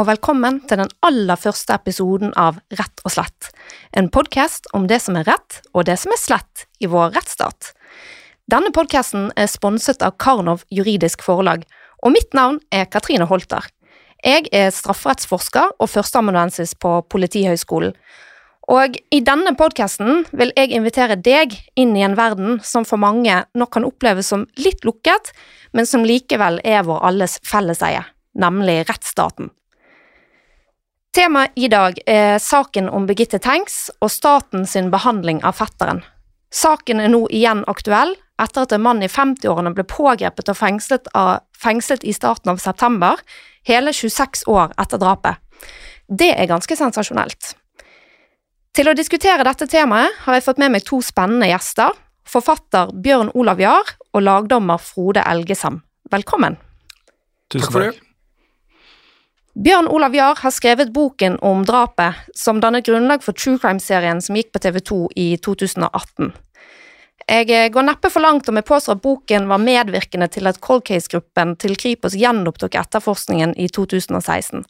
og velkommen til den aller første episoden av Rett og slett, en podkast om det som er rett og det som er slett i vår rettsstat. Denne podkasten er sponset av Karnov juridisk forlag, og mitt navn er Katrine Holter. Jeg er strafferettsforsker og førsteamanuensis på Politihøgskolen. Og i denne podkasten vil jeg invitere deg inn i en verden som for mange nok kan oppleves som litt lukket, men som likevel er vår alles felleseie, nemlig rettsstaten. Temaet i dag er saken om Birgitte Tengs og staten sin behandling av fetteren. Saken er nå igjen aktuell etter at en mann i 50-årene ble pågrepet og fengslet, av, fengslet i starten av september, hele 26 år etter drapet. Det er ganske sensasjonelt. Til å diskutere dette temaet har jeg fått med meg to spennende gjester. Forfatter Bjørn Olav Jahr og lagdommer Frode Elgesam. Velkommen. Tusen takk. Bjørn Olav Jahr har skrevet boken om drapet som dannet grunnlag for True Crime-serien som gikk på TV2 i 2018. Jeg eh, går neppe for langt om jeg påstår at boken var medvirkende til at Cold Case-gruppen til Kripos gjenopptok etterforskningen i 2016.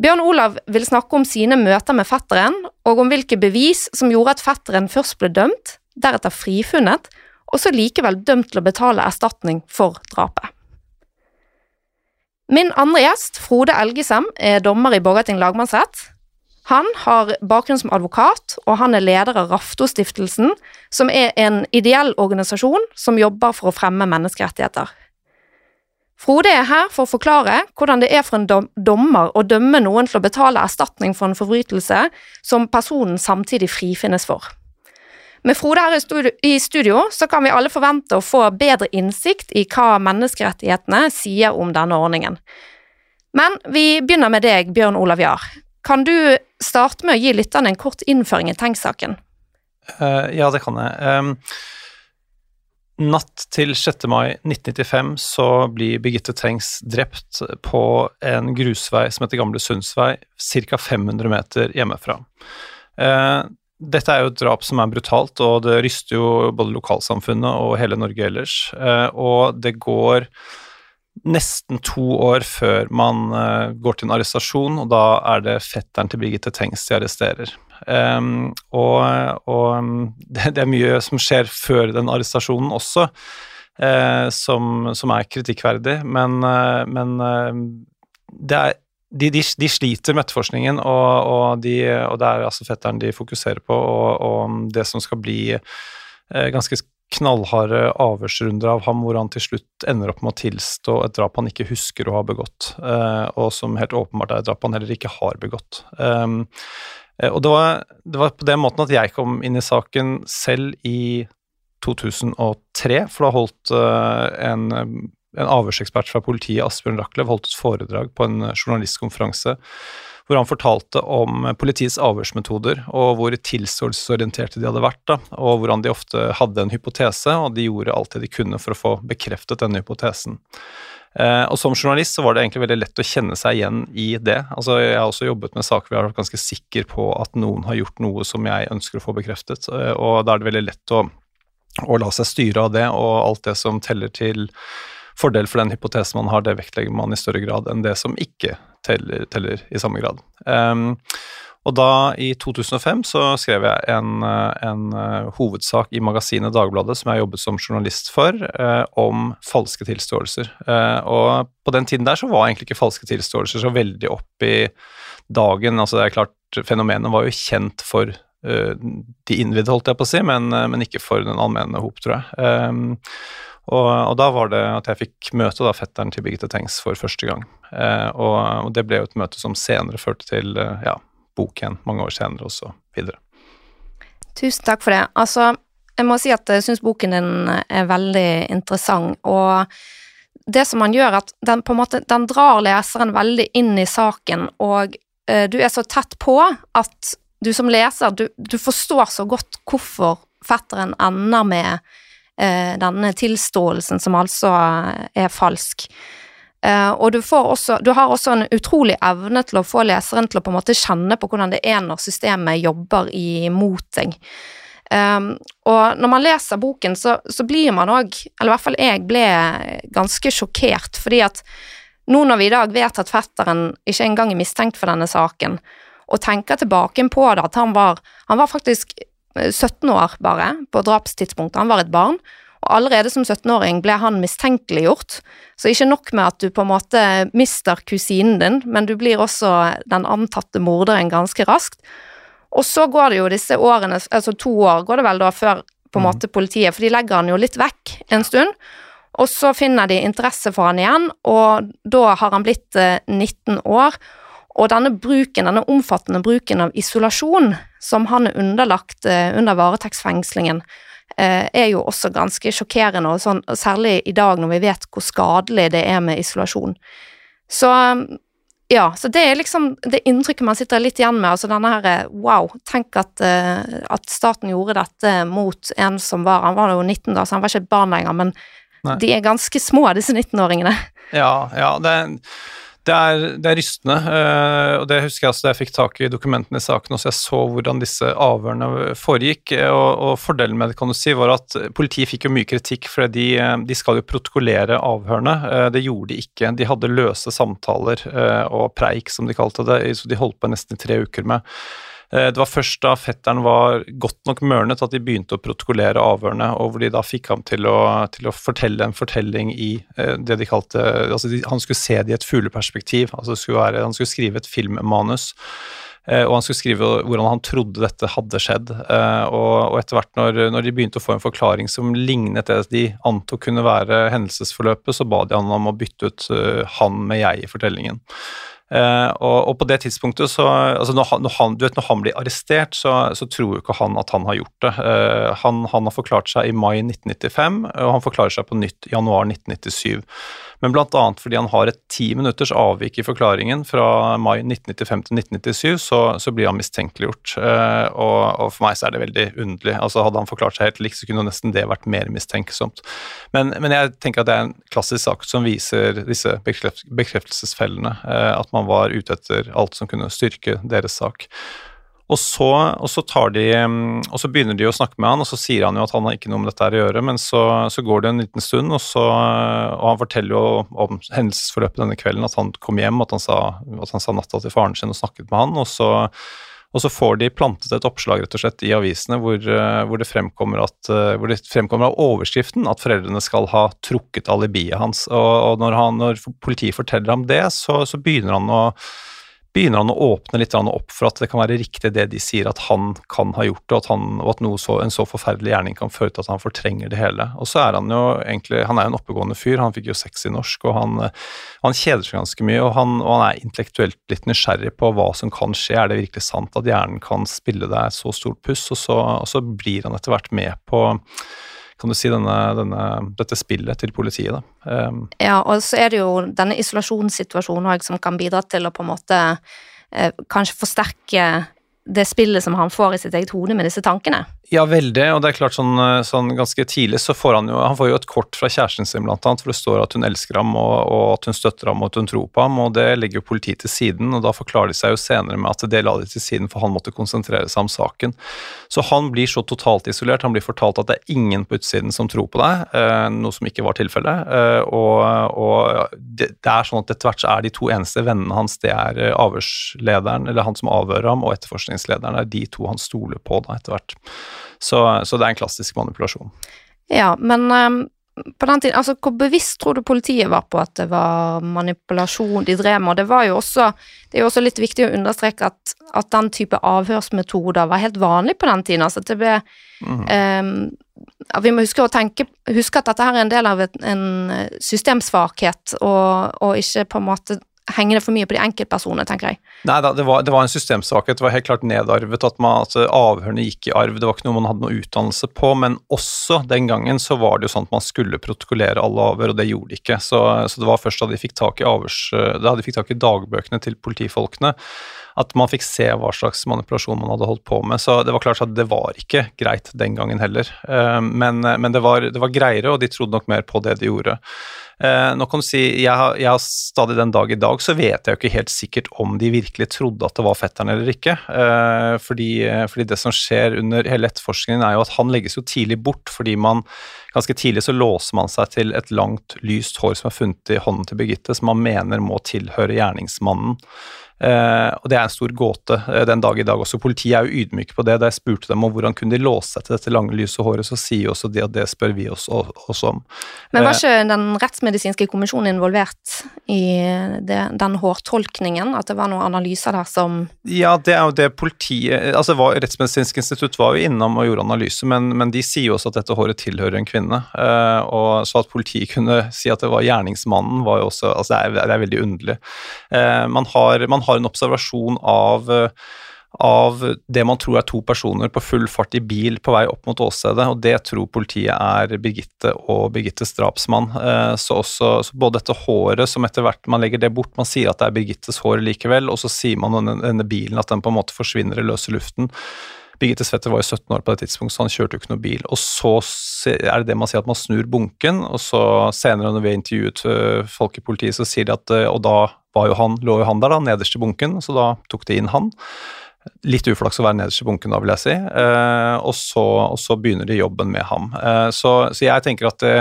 Bjørn Olav vil snakke om sine møter med fetteren, og om hvilke bevis som gjorde at fetteren først ble dømt, deretter frifunnet, og så likevel dømt til å betale erstatning for drapet. Min andre gjest, Frode Elgesem, er dommer i Borgarting lagmannsrett. Han har bakgrunn som advokat, og han er leder av Raftostiftelsen, som er en ideell organisasjon som jobber for å fremme menneskerettigheter. Frode er her for å forklare hvordan det er for en dommer å dømme noen til å betale erstatning for en forbrytelse som personen samtidig frifinnes for. Med Frode her i studio så kan vi alle forvente å få bedre innsikt i hva menneskerettighetene sier om denne ordningen. Men vi begynner med deg, Bjørn Olav Jahr. Kan du starte med å gi lytterne en kort innføring i Tenk-saken? Uh, ja, det kan jeg. Um Natt til 6. mai 1995 så blir Birgitte Tengs drept på en grusvei som heter Gamle Sundsvei, ca. 500 meter hjemmefra. Eh, dette er jo et drap som er brutalt, og det ryster jo både lokalsamfunnet og hele Norge ellers. Eh, og det går nesten to år før man eh, går til en arrestasjon, og da er det fetteren til Birgitte Tengs de arresterer. Og, og det, det, er mye som skjer før den arrestasjonen også, uh, som, som, er kritikkverdig, men, men det er de, de, de, sliter med etterforskningen, og, og, de, og, det er altså fetteren de fokuserer på, og, og det som skal bli ganske knallharde avhørsrunder av ham, hvor han til slutt ender opp med å tilstå et drap han ikke husker å ha begått, og som helt åpenbart er et drap han heller ikke har begått. Um, Eh, og det var, det var, på den måten at jeg kom inn i saken selv i 2003, for da holdt en, en avhørsekspert fra politiet, Asbjørn Rachlew, holdt et foredrag på en journalistkonferanse hvor han fortalte om politiets avhørsmetoder, og hvor tilståelsesorienterte de hadde vært, da, og hvordan de ofte hadde en hypotese, og de gjorde alt det de kunne for å få bekreftet denne hypotesen. Eh, og som journalist så var det egentlig veldig lett å kjenne seg igjen i det. Altså jeg har også jobbet med saker jeg har vært ganske sikker på at noen har gjort noe som jeg ønsker å få bekreftet, eh, og da er det veldig lett å, å la seg styre av det, og alt det som teller til fordel for den hypotesen man har, det vektlegger man i større grad enn det som ikke teller, teller i samme grad. Um, og da, i 2005, så skrev jeg en, en uh, hovedsak i magasinet Dagbladet, som jeg jobbet som journalist for, eh, om falske tilståelser. Eh, og på den tiden der så var egentlig ikke falske tilståelser så veldig opp i dagen. Altså det er klart, fenomenet var jo kjent for de innvidde, holdt jeg på å si, men, men ikke for den allmenne hop, tror jeg. Og, og, da var det at jeg fikk møte da fetteren til Birgitte Tengs for første gang. Og, og, det ble jo et møte som senere førte til ja, bok igjen mange år senere, og så videre. Tusen takk for det. Altså, jeg må si at jeg syns boken din er veldig interessant, og det som man gjør, at den på en måte den drar leseren veldig inn i saken, og eh, du er så tett på at du som leser, du, du forstår så godt hvorfor fetteren ender med denne tilståelsen, som altså er falsk. Uh, og du, også, du, har også en utrolig evne til å få leseren til å på en måte kjenne på hvordan det er når systemet jobber imot deg. Um, og når man leser boken, så, så blir man òg, eller i hvert fall jeg, ble ganske sjokkert, fordi at Nå når vi i dag vet at fetteren ikke engang er mistenkt for denne saken, og tenker tilbake på det at han var, han var faktisk 17 år bare på drapstidspunktet, han var et barn, og allerede som 17-åring ble han mistenkeliggjort. Så ikke nok med at du på en måte mister kusinen din, men du blir også den antatte morderen ganske raskt. Og så går det jo disse årene, altså to år går det vel da før på en mm. måte politiet, for de legger han jo litt vekk en stund. Og så finner de interesse for han igjen, og da har han blitt 19 eh, år. Og denne bruken, denne omfattende bruken av isolasjon som han er underlagt eh, under varetektsfengslingen, eh, er jo også ganske sjokkerende, og sånn, særlig i dag når vi vet hvor skadelig det er med isolasjon. Så ja, så det er liksom det inntrykket man sitter litt igjen med. altså denne her, Wow, tenk at, at staten gjorde dette mot en som var Han var jo 19 da, så han var ikke et barn lenger, men Nei. de er ganske små, disse 19-åringene. Ja, ja, det er det er, det er rystende, uh, og det husker jeg også da jeg fikk tak i dokumentene i saken, og så jeg så hvordan disse avhørene foregikk. Og, og, fordelen med det kan du si, var at politiet fikk jo mye kritikk, for de, de, skal jo protokollere avhørene. Det gjorde de ikke. De hadde løse samtaler og preik, som de kalte det, så de holdt på nesten i tre uker med. Eh, det var først da fetteren var godt nok mørnet at de begynte å protokollere avhørene, og hvor de da fikk ham til å, til å fortelle en fortelling i eh, det de kalte altså de, Han skulle se det i et fugleperspektiv, altså skulle være, han skulle skrive et filmmanus. Eh, og han skulle skrive hvordan han trodde dette hadde skjedd. Og, etter hvert, når, når, de begynte å få en forklaring som lignet det de antok kunne være hendelsesforløpet, så ba de han om å bytte ut han med jeg i fortellingen. Uh, og, og, på det tidspunktet så altså når, han, når han, vet, når han blir arrestert, så, så tror jo ikke han at han har gjort det. Uh, han, han, har forklart seg i mai 1995, og han forklarer seg på nytt januar 1997 men bl.a. fordi han har et ti minutters avvik i forklaringen fra mai 1995 til 1997, så, så blir han mistenkeliggjort. Uh, og, og, for meg så er det veldig underlig. Altså Hadde han forklart seg helt likt, så kunne nesten det vært mer mistenksomt. Men, men, jeg tenker at det er en klassisk sak som viser disse bekreftelsesfellene. Uh, at man var ute etter alt som kunne styrke deres sak. Og så, og så, de, og så, begynner de å snakke med han, og så sier han jo at han har ikke noe med dette å gjøre, men så, så går det en liten stund, og, og, han forteller jo om hendelsesforløpet denne kvelden, at han kom hjem, at han sa, at han sa natta til faren sin og snakket med han, og så, og så får de plantet et oppslag rett og slett i avisene hvor, hvor, det, fremkommer at, hvor det fremkommer av overskriften at foreldrene skal ha trukket alibiet hans. Og, når, han, når politiet forteller ham det, så, så begynner han å begynner han å åpne litt opp for at det kan være riktig det de sier at han kan ha gjort, og at, han, og at så, en så forferdelig gjerning kan føre til at han fortrenger det hele. Og så er han jo egentlig Han er jo en oppegående fyr, han fikk jo sex i norsk, og han, han kjeder seg ganske mye, og han, og han, er intellektuelt litt nysgjerrig på hva som kan skje. Er det virkelig sant at hjernen kan spille deg så stort puss? Og så, og så blir han etter hvert med på kan du si, denne, denne, dette spillet til politiet. Um, ja, og så er det jo denne isolasjonssituasjonen òg som kan bidra til å på en måte eh, kanskje forsterke det spillet som han får i sitt eget hode med disse tankene. Ja, veldig, og det er klart sånn, sånn, ganske tidlig så får han jo han får jo et kort fra kjæresten sin blant annet, for det står at hun elsker ham og, og, at hun støtter ham og at hun tror på ham, og det legger jo politiet til siden, og da forklarer de seg jo senere med at det la de til siden for han måtte konsentrere seg om saken. Så han blir så totalt isolert, han blir fortalt at det er ingen på utsiden som tror på deg, eh, noe som ikke var tilfellet, eh, og, og det, det, er sånn at etter hvert så er de to eneste vennene hans, det er eh, avhørslederen, eller han som avhører ham, og etterforskningslederen, det er de to han stoler på da etter hvert. Så, så, det er en klassisk manipulasjon. Ja, men um, på den tiden, altså hvor bevisst tror du politiet var på at det var manipulasjon de drev med? Og det var jo også, det er jo også litt viktig å understreke at, at den type avhørsmetoder var helt vanlig på den tiden. altså det ble mm. um, vi må huske, tenke, huske at dette her er en del av en systemsvakhet, og, og, ikke på en måte henger det for mye på de enkeltpersonene, tenker jeg. Nei da, det det var en systemsvakhet. Det var helt klart nedarvet at, man, at avhørene gikk i arv. Det var ikke noe man hadde noe utdannelse på, men også den gangen så var det jo sånn at man skulle protokollere alle avhør, og det gjorde de ikke. Så, så det var først da de fikk tak i avhørs... Da de fikk tak i dagbøkene til politifolkene, at man fikk se hva slags manipulasjon man hadde holdt på med. Så det var klart at det var ikke greit den gangen heller. Eh, men, men det, var, det var greiere, og de trodde nok mer på det de gjorde. Eh, nå kan du si, jeg har, jeg har, stadig den dag i dag så vet jeg jo ikke helt sikkert om de virkelig trodde at det var fetteren eller ikke. Eh, fordi, fordi, det som skjer under hele etterforskningen er jo at han legges jo tidlig bort fordi man ganske tidlig så låser man seg til et langt, lyst hår som er funnet i hånden til Birgitte, som man mener må tilhøre gjerningsmannen. Uh, og Det er en stor gåte uh, den dag i dag også. Politiet er jo ydmyke på det. Da jeg spurte dem om hvordan kunne de låse seg til dette lange, lyse håret, så sier også de at det spør vi oss også om. Men var uh, ikke den rettsmedisinske kommisjonen involvert i det, den hårtolkningen? At det var noen analyser der som Ja, det er jo det politiet altså var, Rettsmedisinsk institutt var jo innom og gjorde analyse, men, men de sier jo også at dette håret tilhører en kvinne. og Så at politiet kunne si at det var gjerningsmannen, var jo også altså det er, det er veldig underlig. man har, man har en observasjon av, eh, av det man tror er to personer på full fart i bil på vei opp mot åstedet, og det tror politiet er Birgitte og Birgittes drapsmann. Eh, så, også, så både dette håret som etter hvert man legger det bort, man sier at det er Birgittes hår likevel, og så sier man denne, denne bilen at den på en måte forsvinner i løse luften. Birgitte Svette var jo 17 år på det tidspunktet, så han kjørte jo ikke noe bil. Og så er det det man sier, at man snur bunken, og så senere når vi har intervjuet øh, folk i politiet, så sier de at øh, Og da var jo han, lå jo han der, da, nederst i bunken, så da tok de inn han. Litt uflaks å være nederst i bunken, da, vil jeg si. Eh, og, så, og, så, begynner de jobben med ham. Så, så, jeg tenker at det,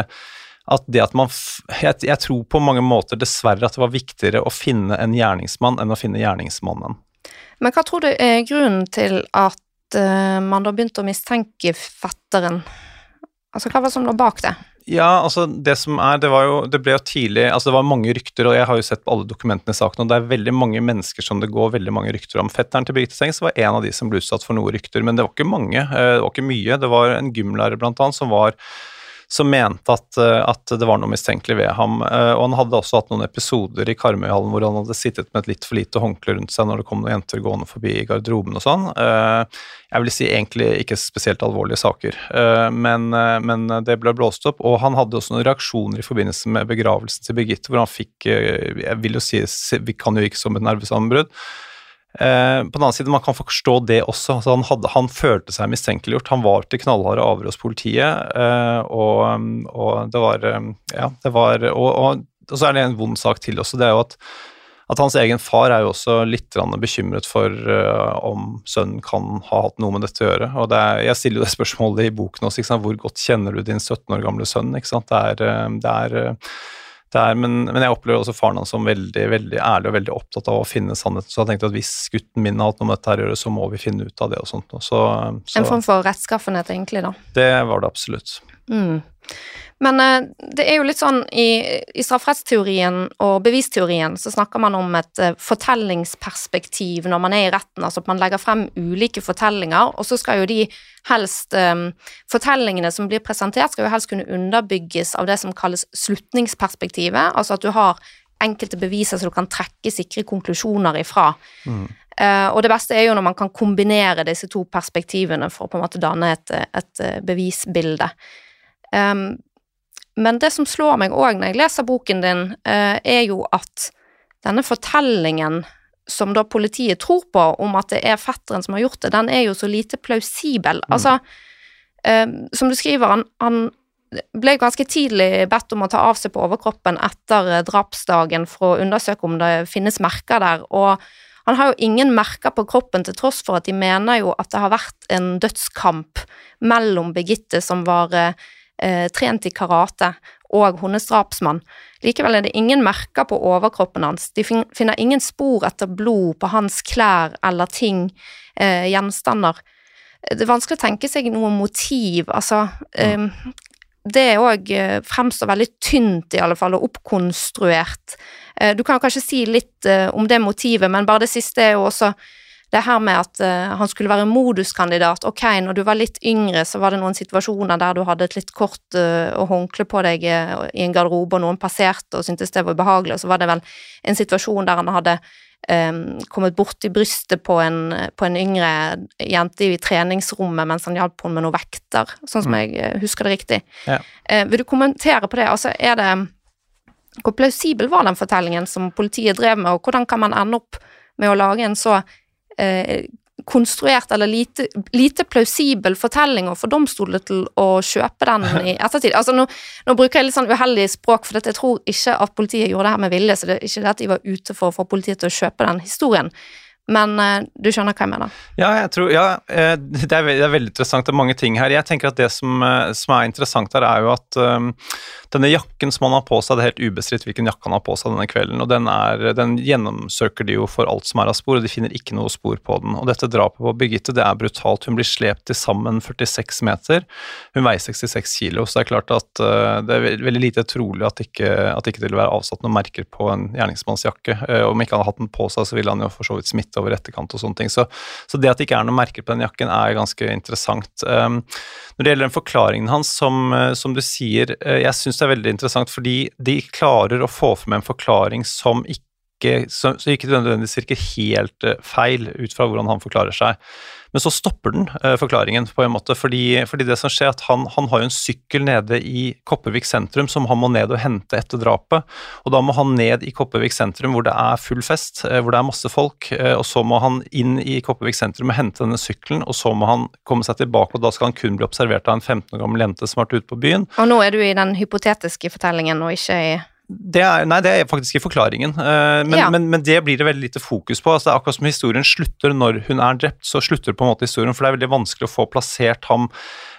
at det at man jeg, jeg, tror på mange måter dessverre at det var viktigere å finne en gjerningsmann enn å finne gjerningsmannen. Men hva tror du er grunnen til at man da begynte å mistenke fetteren? Altså, hva var det som lå bak det? Ja, altså det som er, det var jo, det ble jo tidlig altså Det var mange rykter, og jeg har jo sett på alle dokumentene i saken, og det er veldig mange mennesker som det går veldig mange rykter om. Fetteren til Birgitte Tengs var en av de som ble utsatt for noe rykter, men det var ikke mange. Eh, det var ikke mye. Det var en gymlærer blant annet som var som mente at, eh, at, det var noe mistenkelig ved ham. Eh, og han hadde også hatt noen episoder i Karmøyhallen hvor han hadde sittet med et litt for lite håndkle rundt seg når det kom noen jenter gående forbi i garderoben og sånn. Eh, jeg vil si egentlig ikke spesielt alvorlige saker, men, men, det ble blåst opp. Og han hadde også noen reaksjoner i forbindelse med begravelsen til Birgitte, hvor han fikk Jeg vil jo si Vi kan jo ikke som et nervesammenbrudd Eh, på den annen side, man kan forstå det også. Altså, han, hadde, han, følte seg mistenkeliggjort. Han var til knallharde avhør hos politiet, eh, og, og, det var eh, Ja, det var og, og, og, så er det en vond sak til også. Det er jo at, at hans egen far er jo også litt bekymret for uh, om sønnen kan ha hatt noe med dette å gjøre. og er, Jeg stiller jo det spørsmålet i boken også. Hvor godt kjenner du din 17 år gamle sønn? Det er, det er er, men, men, jeg opplever også faren hans som veldig veldig ærlig og veldig opptatt av å finne sannheten. Så jeg tenkte at hvis gutten min har hatt noe med dette å gjøre, så må vi finne ut av det og sånt. Så, så, en form for rettskaffenhet, egentlig, da? Det var det absolutt. Mm. Men eh, det er jo litt sånn i, i strafferettsteorien og bevisteorien så snakker man om et eh, fortellingsperspektiv når man er i retten, altså at man legger frem ulike fortellinger, og så skal jo de helst um, Fortellingene som blir presentert, skal jo helst kunne underbygges av det som kalles slutningsperspektivet, altså at du har enkelte beviser som du kan trekke sikre konklusjoner ifra. Mm. Uh, og det beste er jo når man kan kombinere disse to perspektivene for å på en måte danne et, et bevisbilde. Um, men det som slår meg òg når jeg leser boken din, uh, er jo at denne fortellingen som da politiet tror på, om at det er fetteren som har gjort det, den er jo så lite plausibel. Mm. Altså, uh, som du skriver, han, han, ble ganske tidlig bedt om å ta av seg på overkroppen etter uh, drapsdagen for å undersøke om det finnes merker der, og han har jo ingen merker på kroppen til tross for at de mener jo at det har vært en dødskamp mellom Birgitte, som var eh, trent i karate, og hundestrapsmann. Likevel er det ingen merker på overkroppen hans, de finner ingen spor etter blod på hans klær eller ting, eh, gjenstander. Det er vanskelig å tenke seg noe motiv, altså eh, Det òg fremstår veldig tynt, i alle fall, og oppkonstruert. Eh, du kan kanskje si litt eh, om det motivet, men bare det siste er jo også det her med at uh, han skulle være moduskandidat. Ok, når du var litt yngre, så var det noen situasjoner der du hadde et litt kort uh, håndkle på deg uh, i en garderobe, og noen passerte og syntes det var ubehagelig, og så var det vel en situasjon der han hadde um, kommet borti brystet på en, på en yngre jente i treningsrommet mens han hjalp henne med noen vekter, sånn som mm. jeg husker det riktig. Ja. vil du kommentere på det? Altså, er det Hvor plausibel var den fortellingen som politiet drev med, og hvordan kan man ende opp med å lage en så eh, konstruert eller lite, lite plausibel fortelling og få domstolene til å kjøpe den i ettertid. Altså nå, nå, bruker jeg litt sånn uheldig språk, for jeg tror ikke at politiet gjorde det her med vilje, så det er ikke det at de var ute for å få politiet til å kjøpe den historien. Men uh, du skjønner hva jeg mener? Ja, jeg tror, ja eh, det, er, det er veldig interessant. Det er mange ting her. Jeg tenker at Det som, eh, som er interessant her, er jo at um, denne jakken som han har på seg, det er helt ubestridt hvilken jakke han har på seg denne kvelden. og Den, er, den gjennomsøker de jo for alt som er av spor, og de finner ikke noe spor på den. Og Dette drapet på Birgitte det er brutalt. Hun blir slept til sammen 46 meter. Hun veier 66 kilo, så det er klart at uh, det er veldig lite trolig at ikke, at ikke det vil være avsatt noen merker på en gjerningsmannsjakke. Uh, om ikke han hadde hatt den på seg, så ville han jo for så vidt smitte over etterkant og sånne ting. Så, så, det at det ikke er noen merker på den jakken, er ganske interessant. Um, når det gjelder den forklaringen hans, som, uh, som du sier, uh, jeg syns det er veldig interessant fordi de klarer å få frem en forklaring som ikke så, så ikke nødvendigvis virker helt uh, feil ut fra hvordan han forklarer seg. Men så stopper den uh, forklaringen, på en måte, fordi, fordi, det som skjer, at han, han har jo en sykkel nede i Kopervik sentrum som han må ned og hente etter drapet. Og da må han ned i Kopervik sentrum hvor det er full fest, uh, hvor det er masse folk. Og så må han inn i Kopervik sentrum og hente denne sykkelen, og så må han komme seg tilbake, og da skal han kun bli observert av en 15 år gammel jente som har vært ute på byen. Og nå er du i den hypotetiske fortellingen og ikke i det er, nei, det er faktisk i forklaringen, uh, men, ja. men, men, det blir det veldig lite fokus på. Altså, det er akkurat som historien slutter når hun er drept, så slutter på en måte historien, for det er veldig vanskelig å få plassert ham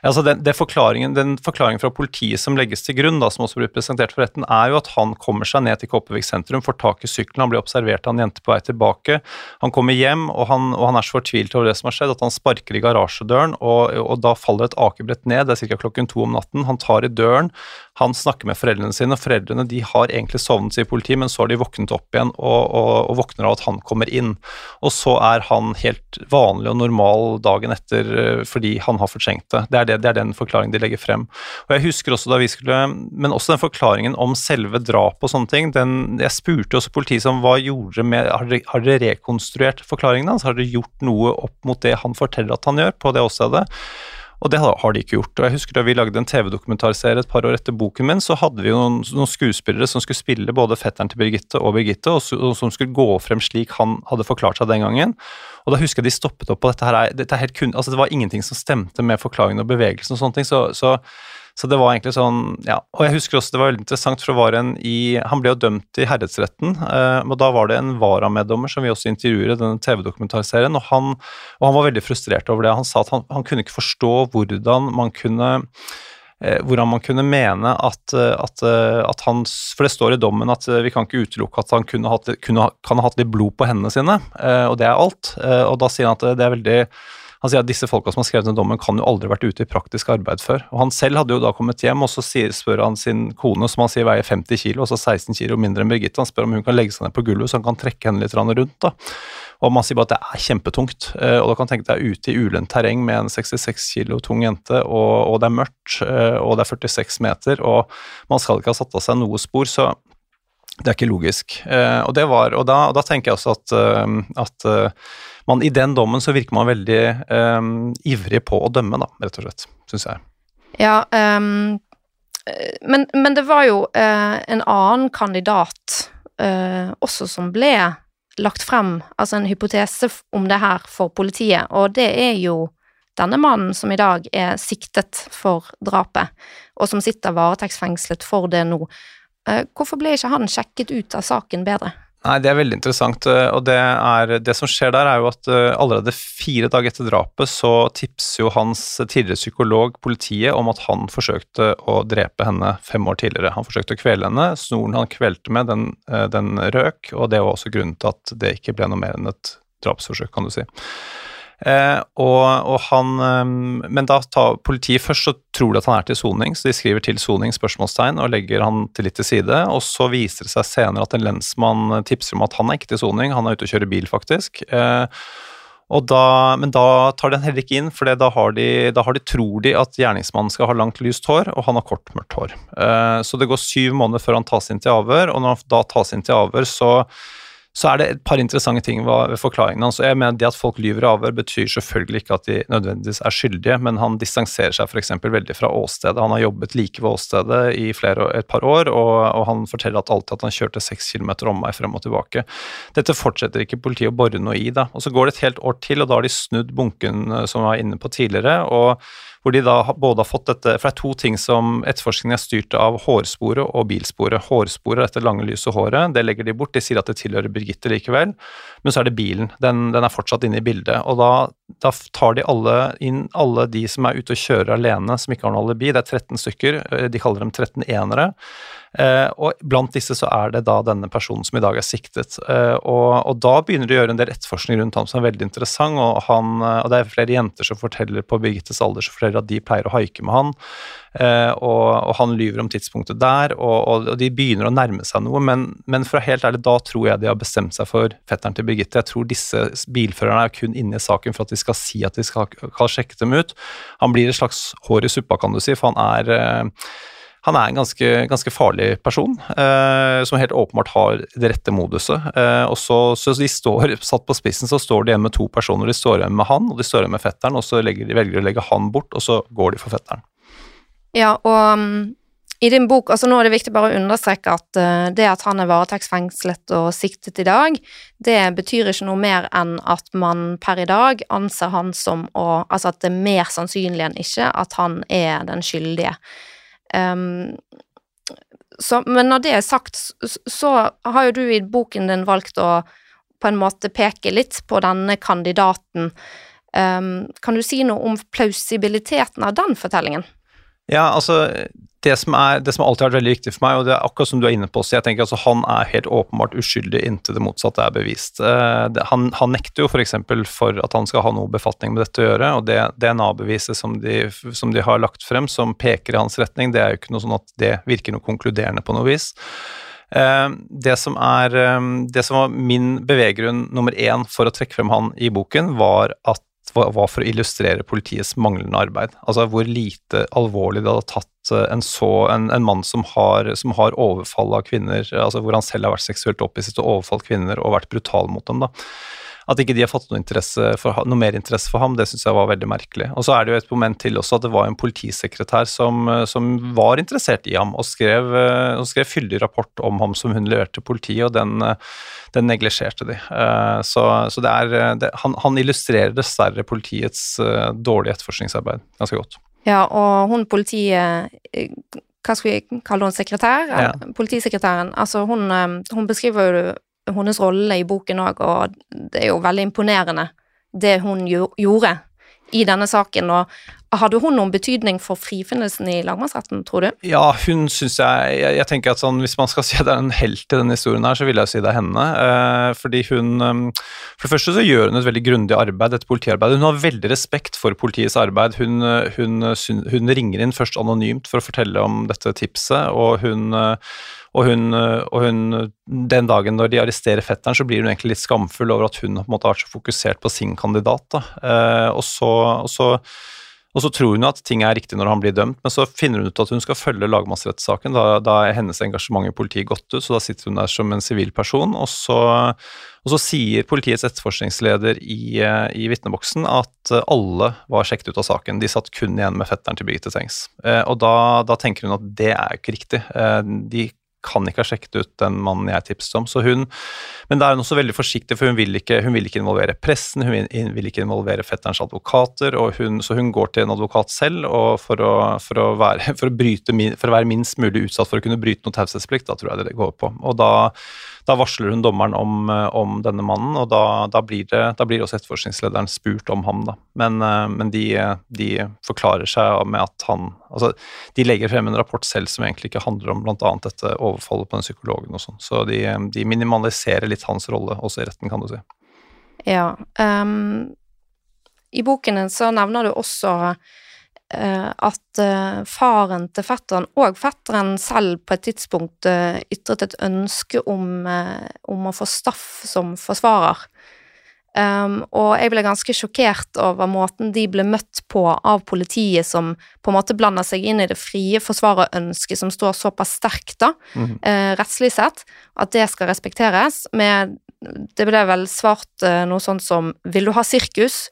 altså den, forklaringen, den, forklaringen, fra politiet som legges til grunn, da, som også blir presentert for retten, er jo at han kommer seg ned til Kopervik sentrum, får tak i sykkelen, han blir observert av en jente på vei tilbake. Han kommer hjem, og han, og han er så fortvilt over det som har skjedd, at han sparker i garasjedøren, og, og da faller et akebrett ned, det er ca. klokken to om natten. Han tar i døren, han snakker med foreldrene sine, og foreldrene de har egentlig sovnet, sier politiet, men så har de våknet opp igjen og, og, og, våkner av at han kommer inn. Og så er han helt vanlig og normal dagen etter eh, fordi han har fortrengt det. Det er det det, er den forklaringen de legger frem. Og jeg husker også da vi skulle, Men også den forklaringen om selve drapet og sånne ting. Den, jeg spurte også politiet om hva gjorde med Har har dere rekonstruert forklaringen hans? Har dere gjort noe opp mot det han forteller at han gjør, på det åstedet? Og det har de ikke gjort. Og jeg husker Da vi lagde en TV-dokumentarserie et par år etter boken min, så hadde vi noen, noen skuespillere som skulle spille både fetteren til Birgitte og Birgitte, og, og, som skulle gå frem slik han hadde forklart seg den gangen. Og da husker jeg de stoppet opp på dette her, dette er helt kun, altså Det var ingenting som stemte med forklaringen og bevegelsen og sånne ting. så, så så det var egentlig sånn, ja. Og jeg husker også det var veldig interessant, for det var en i Han ble jo dømt i herredsretten, eh, og da var det en varameddommer som vi også intervjuer i denne TV-dokumentarserien, og og han var veldig frustrert over det. Han sa at han, han kunne ikke forstå hvordan man kunne eh, hvordan man kunne mene at, at, at, han For det står i dommen at vi kan ikke utelukke at han kunne hatt, kunne, kan ha hatt litt blod på hendene sine, eh, og det er alt. Og da sier han at det er veldig han sier at disse folka som har skrevet den dommen, kan jo aldri vært ute i praktisk arbeid før. Og Han selv hadde jo da kommet hjem, og så spør han sin kone, som han sier veier 50 kilo, altså 16 kilo mindre enn Birgitte, han spør om hun kan legge seg ned på gulvet så han kan trekke henne litt rundt. da. Og man sier bare at det er kjempetungt. Eh, og da kan tenke deg ute i ulendt terreng med en 66 kilo tung jente, og, og, det er mørkt, eh, og det er 46 meter, og man skal ikke ha satt av seg noe spor, så det er ikke logisk. Eh, og, var, og, da, og da, tenker jeg også at, at man, I den dommen så virker man veldig um, ivrig på å dømme, da, rett og slett, syns jeg. Ja, um, men, men, det var jo uh, en annen kandidat uh, også som ble lagt frem, altså en hypotese om det her for politiet, og det er jo denne mannen som i dag er siktet for drapet, og som sitter varetektsfengslet for det nå. Hvorfor ble ikke han sjekket ut av saken bedre? Nei, Det er veldig interessant. Eh, og det, er, det, som skjer der, er jo at eh, allerede fire dager etter drapet så tipser jo hans tidligere psykolog politiet om at han forsøkte å drepe henne fem år tidligere. Han forsøkte å kvele henne. Snoren han kvelte med, den, eh, den røk, og det var også grunnen til at det ikke ble noe mer enn et drapsforsøk, kan du si. Eh, og, og, han eh, Men da tar politiet først så tror de at han er til soning, så de skriver til soning spørsmålstegn og legger han til litt til side. Og så viser det seg senere at en lensmann tipser om at han er ikke til soning, han er ute og kjører bil, faktisk. Eh, da, men da tar den heller ikke inn, for da, har de, da har de, tror de at gjerningsmannen skal ha langt, lyst hår, og han har kort, mørkt hår. Eh, så det går syv måneder før han tas inn til avhør, og når han da tas inn til avhør, så så er det et par interessante ting ved forklaringen hans. Jeg mener Det at folk lyver i avhør, betyr selvfølgelig ikke at de nødvendigvis er skyldige, men han distanserer seg f.eks. veldig fra åstedet. Han har jobbet like ved åstedet i flere, et par år, og, og han forteller at alltid at han kjørte seks kilometer omvei frem og tilbake. Dette fortsetter ikke politiet å bore noe i, da. Og så går det et helt år til, og da har de snudd bunken eh, som jeg var inne på tidligere. og hvor de da både har fått dette For det er to ting som etterforskningen er styrt av hårsporet og bilsporet. Hårsporet, dette lange, lyse håret, det legger de bort. De sier at det tilhører Birgitte likevel. Men så er det bilen. Den, den er fortsatt inne i bildet. Og da, da, tar de alle inn alle de som er ute og kjører alene, som ikke har noe alibi. Det er 13 stykker. De kaller dem 13 enere. Eh, og blant disse så er det da denne personen som i dag er siktet. Eh, og, og da begynner de å gjøre en del etterforskning rundt ham som er veldig interessant, og, han, eh, og det er flere jenter som forteller på Birgittes alder som forteller at de pleier å haike med han, og, og han lyver om tidspunktet der, og, de begynner å nærme seg noe, men, men for å helt ærlig, da tror jeg de har bestemt seg for fetteren til Birgitte. Jeg tror disse bilførerne er kun inne i saken for at de skal si at de skal, skal sjekke dem ut. Han blir et slags hår i suppa, kan du si, for han er han er en ganske, ganske farlig person, eh, som helt åpenbart har det rette moduset. Eh, og så, så, de står, Satt på spissen så står de igjen med to personer. De står igjen med han, og de står igjen med fetteren, og så legger, de velger å legge han bort, og så går de for fetteren. Ja, og um, i din bok, altså Nå er det viktig bare å understreke at uh, det at han er varetektsfengslet og siktet i dag, det betyr ikke noe mer enn at man per i dag anser han som å Altså at det er mer sannsynlig enn ikke at han er den skyldige. Um, så, men når det er sagt, så har jo du i boken din valgt å på en måte peke litt på denne kandidaten. Um, kan du si noe om plausibiliteten av den fortellingen? Ja, altså det som, er, det som alltid har vært veldig viktig for meg, og det er akkurat som du er inne på, så jeg tenker altså han er helt åpenbart uskyldig inntil det motsatte er bevist. Det, han, han, nekter jo f.eks. For, for at han skal ha noe befatning med dette å gjøre, og det DNA-beviset som, som de har lagt frem, som peker i hans retning, det er jo ikke noe sånn at det virker noe konkluderende på noe vis. Uh, det, som er, um, det som var min beveggrunn nummer én for å trekke frem han i boken, var at var for å illustrere politiets manglende arbeid. Altså hvor lite alvorlig det hadde tatt eh, en, så, en, en mann som har, som har overfall av kvinner, altså hvor han selv har vært seksuelt opphisset og overfalt kvinner og vært brutal mot dem. da. At ikke de har fått noe, for, noe mer interesse for ham, det syns jeg var veldig merkelig. Og så er det jo et moment til også at det var en politisekretær som, som var interessert i ham, og skrev, og skrev fyldig rapport om ham som hun leverte politiet, og den, den neglisjerte de. Eh, så, så det er, det, han, han, illustrerer dessverre politiets eh, dårlige etterforskningsarbeid ganske godt. Ja, og hun politiet eh, hva skal vi kalle henne, sekretær? Ja. Politisekretæren. Altså, hun, hun beskriver jo hennes rolle i boken òg, og det er jo veldig imponerende det hun gjorde i denne saken. og Hadde hun noen betydning for frifinnelsen i lagmannsretten, tror du? Ja, hun syns jeg, jeg, jeg tenker at sånn, Hvis man skal si at det er en helt i denne historien, her, så vil jeg si det er henne. Eh, fordi hun um, For det første så gjør hun et veldig grundig arbeid, et politiarbeid. Hun har veldig respekt for politiets arbeid. Hun, hun, hun, ringer inn først anonymt for å fortelle om dette tipset, og hun uh, og hun, og hun, den dagen når de arresterer fetteren, så blir hun egentlig litt skamfull over at hun på en måte har vært så fokusert på sin kandidat. Eh, og, så, og, så, og, så, tror hun at ting er riktig når han blir dømt, men så finner hun ut at hun skal følge lagmannsrettssaken. Da, da, er hennes engasjement i politiet gått ut, så da sitter hun der som en sivil person. Og så, og så sier politiets etterforskningsleder i, i vitneboksen at alle var sjekket ut av saken. De satt kun igjen med fetteren til Birgitte Tengs. Eh, og da, da, tenker hun at det er ikke riktig. Eh, de kan ikke ha sjekket ut den mannen jeg tipset om. Så hun, men da er hun også veldig forsiktig, for hun vil ikke, hun vil ikke involvere pressen, hun vil, ikke involvere fetterens advokater, hun, så hun går til en advokat selv for å, for, å være, for, å bryte, for, å være, minst mulig utsatt for å kunne bryte noe taushetsplikt. Da tror jeg det går på. Og da, da varsler hun dommeren om, om denne mannen, og da, da, blir det, da, blir også etterforskningslederen spurt om ham. Da. Men, men de, de, forklarer seg med at han Altså, de legger frem en rapport selv som egentlig ikke handler om bl.a. dette overfallet på den psykologen og sånn. Så de, de, minimaliserer litt hans rolle også i retten, kan du si. Ja. Um, I boken din så nevner du også uh, at uh, faren til fetteren og fetteren selv på et tidspunkt uh, ytret et ønske om, om å få Staff som forsvarer. Um, og jeg ble ganske sjokkert over måten de ble møtt på av politiet, som på en måte blander seg inn i det frie forsvarerønsket som står såpass sterkt, da, mm. uh, rettslig sett, at det skal respekteres, med det ble vel svart uh, noe sånt som 'Vil du ha sirkus?'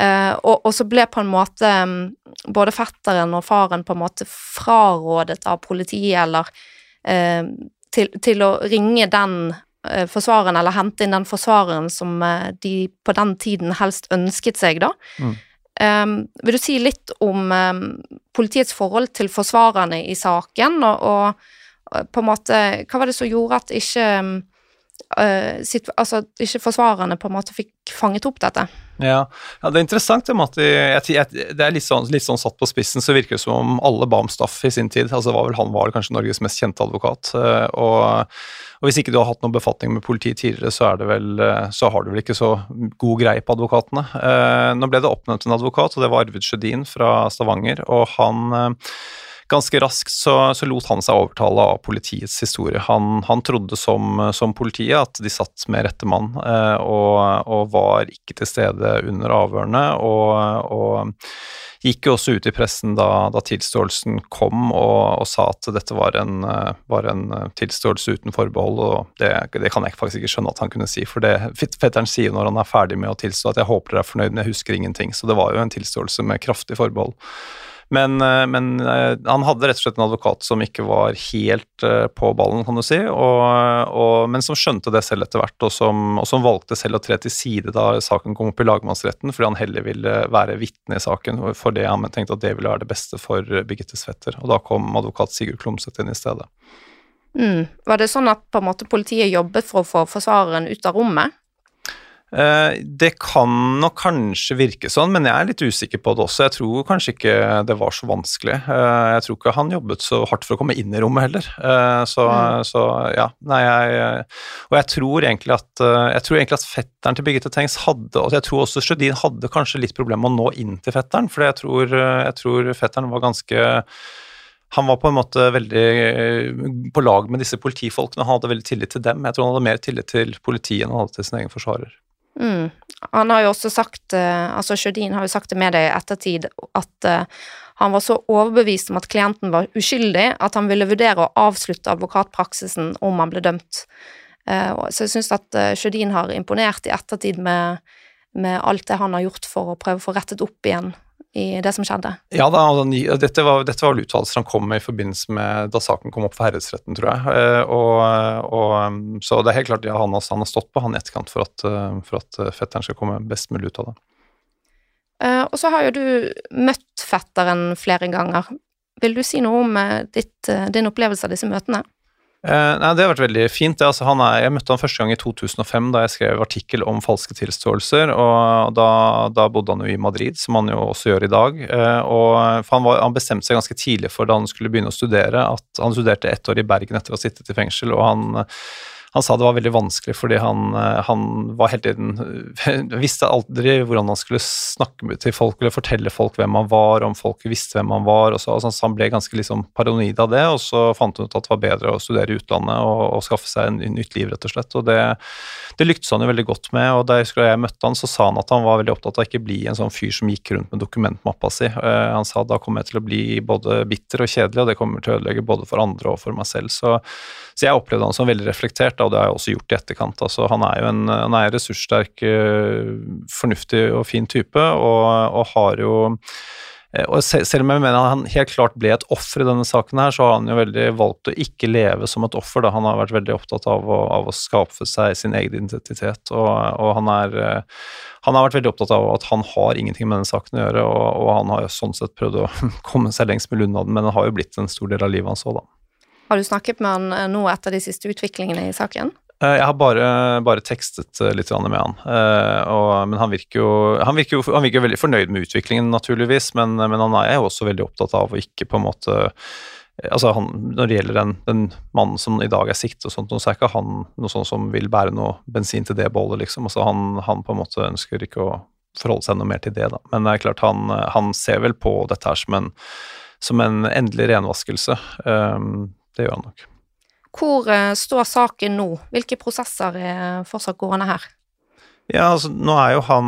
Uh, og, og så ble på en måte um, både fetteren og faren på en måte frarådet av politiet, eller til, til å ringe den forsvareren, eller hente inn den forsvareren som eh, de på den tiden helst ønsket seg, da. Mm. Um, vil du si litt om um, politiets forhold til forsvarerne i saken, og, og, og på en måte Hva var det som gjorde at ikke uh, sitt, altså, ikke forsvarerne på en måte fikk fanget opp dette? Ja, ja det er interessant det med at de, det er litt sånn, litt sånn, satt på spissen, så virker det som om alle ba om staff i sin tid. altså var vel Han var kanskje Norges mest kjente advokat. Uh, og og hvis ikke du har hatt noen befatning med politiet tidligere, så, vel, så har du vel ikke så god greie på advokatene. Eh, nå ble det oppnevnt en advokat, og det var Arvid Sjødin fra Stavanger. og han eh, ganske raskt så, så, lot han seg overtale av politiets historie. Han, han trodde som, som, politiet at de satt med rette mann, eh, og, og, var ikke til stede under avhørene. og, og gikk jo også ut i pressen da, da tilståelsen kom og, og, sa at dette var en, var en tilståelse uten forbehold, og det, det, kan jeg faktisk ikke skjønne at han kunne si. For det fetteren sier når han er ferdig med å tilstå at jeg håper dere er fornøyd, men jeg husker ingenting. Så det var jo en tilståelse med kraftig forbehold. Men, eh, men, eh, han hadde rett og slett en advokat som ikke var helt eh, på ballen, kan du si, og, og, men som skjønte det selv etter hvert, og som, og som, valgte selv å tre til side da saken kom opp i lagmannsretten, fordi han heller ville være vitne i saken, for det han tenkte at det ville være det beste for Birgitte Svetter. Og da kom advokat Sigurd Klomsæt inn i stedet. Mm. Var det sånn at på en måte politiet jobbet for å få forsvareren ut av rommet? Eh, det kan nok kanskje virke sånn, men jeg er litt usikker på det også. Jeg tror kanskje ikke det var så vanskelig. Eh, jeg tror ikke han jobbet så hardt for å komme inn i rommet heller. Eh, så, mm. så ja, nei, jeg Og jeg tror egentlig at jeg tror egentlig at fetteren til Birgitte Tengs hadde Og jeg tror også Sjødin hadde kanskje litt problemer med å nå inn til fetteren, for jeg tror, jeg tror fetteren var ganske han var på en måte veldig på lag med disse politifolkene. Han hadde veldig tillit til dem. Jeg tror han hadde mer tillit til politiet enn han hadde til sin egen forsvarer. Mm. Han har jo også sagt, uh, altså Sjødin har jo sagt det med deg i ettertid, at uh, han var så overbevist om at klienten var uskyldig at han ville vurdere å avslutte advokatpraksisen om han ble dømt. Uh, så jeg syns at Sjødin har imponert i ettertid med, med alt det han har gjort for å prøve å få rettet opp igjen i det som skjedde? Ja da, dette var, dette var uttalelser han kom med i forbindelse med da saken kom opp for herredsretten, tror jeg. Eh, og, og, um, så det er helt klart ja, han, han, har stått på han i etterkant for at, uh, for at uh, fetteren skal komme best mulig ut av det. Og så har jo du møtt fetteren flere ganger. Vil du si noe om ditt, din opplevelse av disse møtene? Eh, nei, Det har vært veldig fint. Altså, er, jeg møtte han første gang i 2005 da jeg skrev artikkel om falske tilståelser. og da, da, bodde han jo i Madrid, som han jo også gjør i dag. Eh, og han, var, han, bestemte seg ganske tidlig for da han skulle begynne å studere, at han studerte ett år i Bergen etter å ha sittet i fengsel. og han han sa det var veldig vanskelig fordi han, eh, han var hele tiden Visste aldri hvordan han skulle snakke til folk eller fortelle folk hvem han var, om folk visste hvem han var. og så, altså, så Han ble ganske liksom paranoid av det, og så fant han ut at det var bedre å studere i utlandet og, og skaffe seg en, en nytt liv, rett og slett. og Det, det lyktes han jo veldig godt med. og Da jeg, jeg møtte han, så sa han at han var veldig opptatt av ikke bli en sånn fyr som gikk rundt med dokumentmappa si. Uh, han sa da kommer jeg til å bli både bitter og kjedelig, og det kommer til å ødelegge både for andre og for meg selv. Så, så jeg opplevde han som veldig reflektert og det har jeg også gjort i etterkant. Altså, han er jo en han er ressurssterk, eh, fornuftig og fin type, og, og har jo eh, og selv om jeg mener han helt klart ble et offer i denne saken, her, så har han jo veldig valgt å ikke leve som et offer. Da. Han har vært veldig opptatt av å, av å skape seg sin egen identitet. Og, og han, er, eh, han, har vært veldig opptatt av at han har ingenting med denne saken å gjøre, og, og han har jo sånn sett prøvd å komme seg lengst mulig unna den, men det har jo blitt en stor del av livet hans òg, da. Har du snakket med han eh, nå etter de siste utviklingene i saken? Eh, jeg har bare, bare tekstet eh, litt med han, og, men han virker, jo, han, virker jo, han virker veldig fornøyd med utviklingen, naturligvis, men, men, han er jo også veldig opptatt av å ikke på en måte altså han, Når det gjelder den, den, mannen som i dag er siktet, og sånt, så er ikke han noe sånn som vil bære noe bensin til det bålet, liksom. Altså han, han, på en måte ønsker ikke å forholde seg noe mer til det, da. Men det er klart, han, han ser vel på dette her som en, som en endelig renvaskelse. Um, det gjør han nok. Hvor uh, står saken nå? Hvilke prosesser er fortsatt gående her? Ja, altså, nå er jo han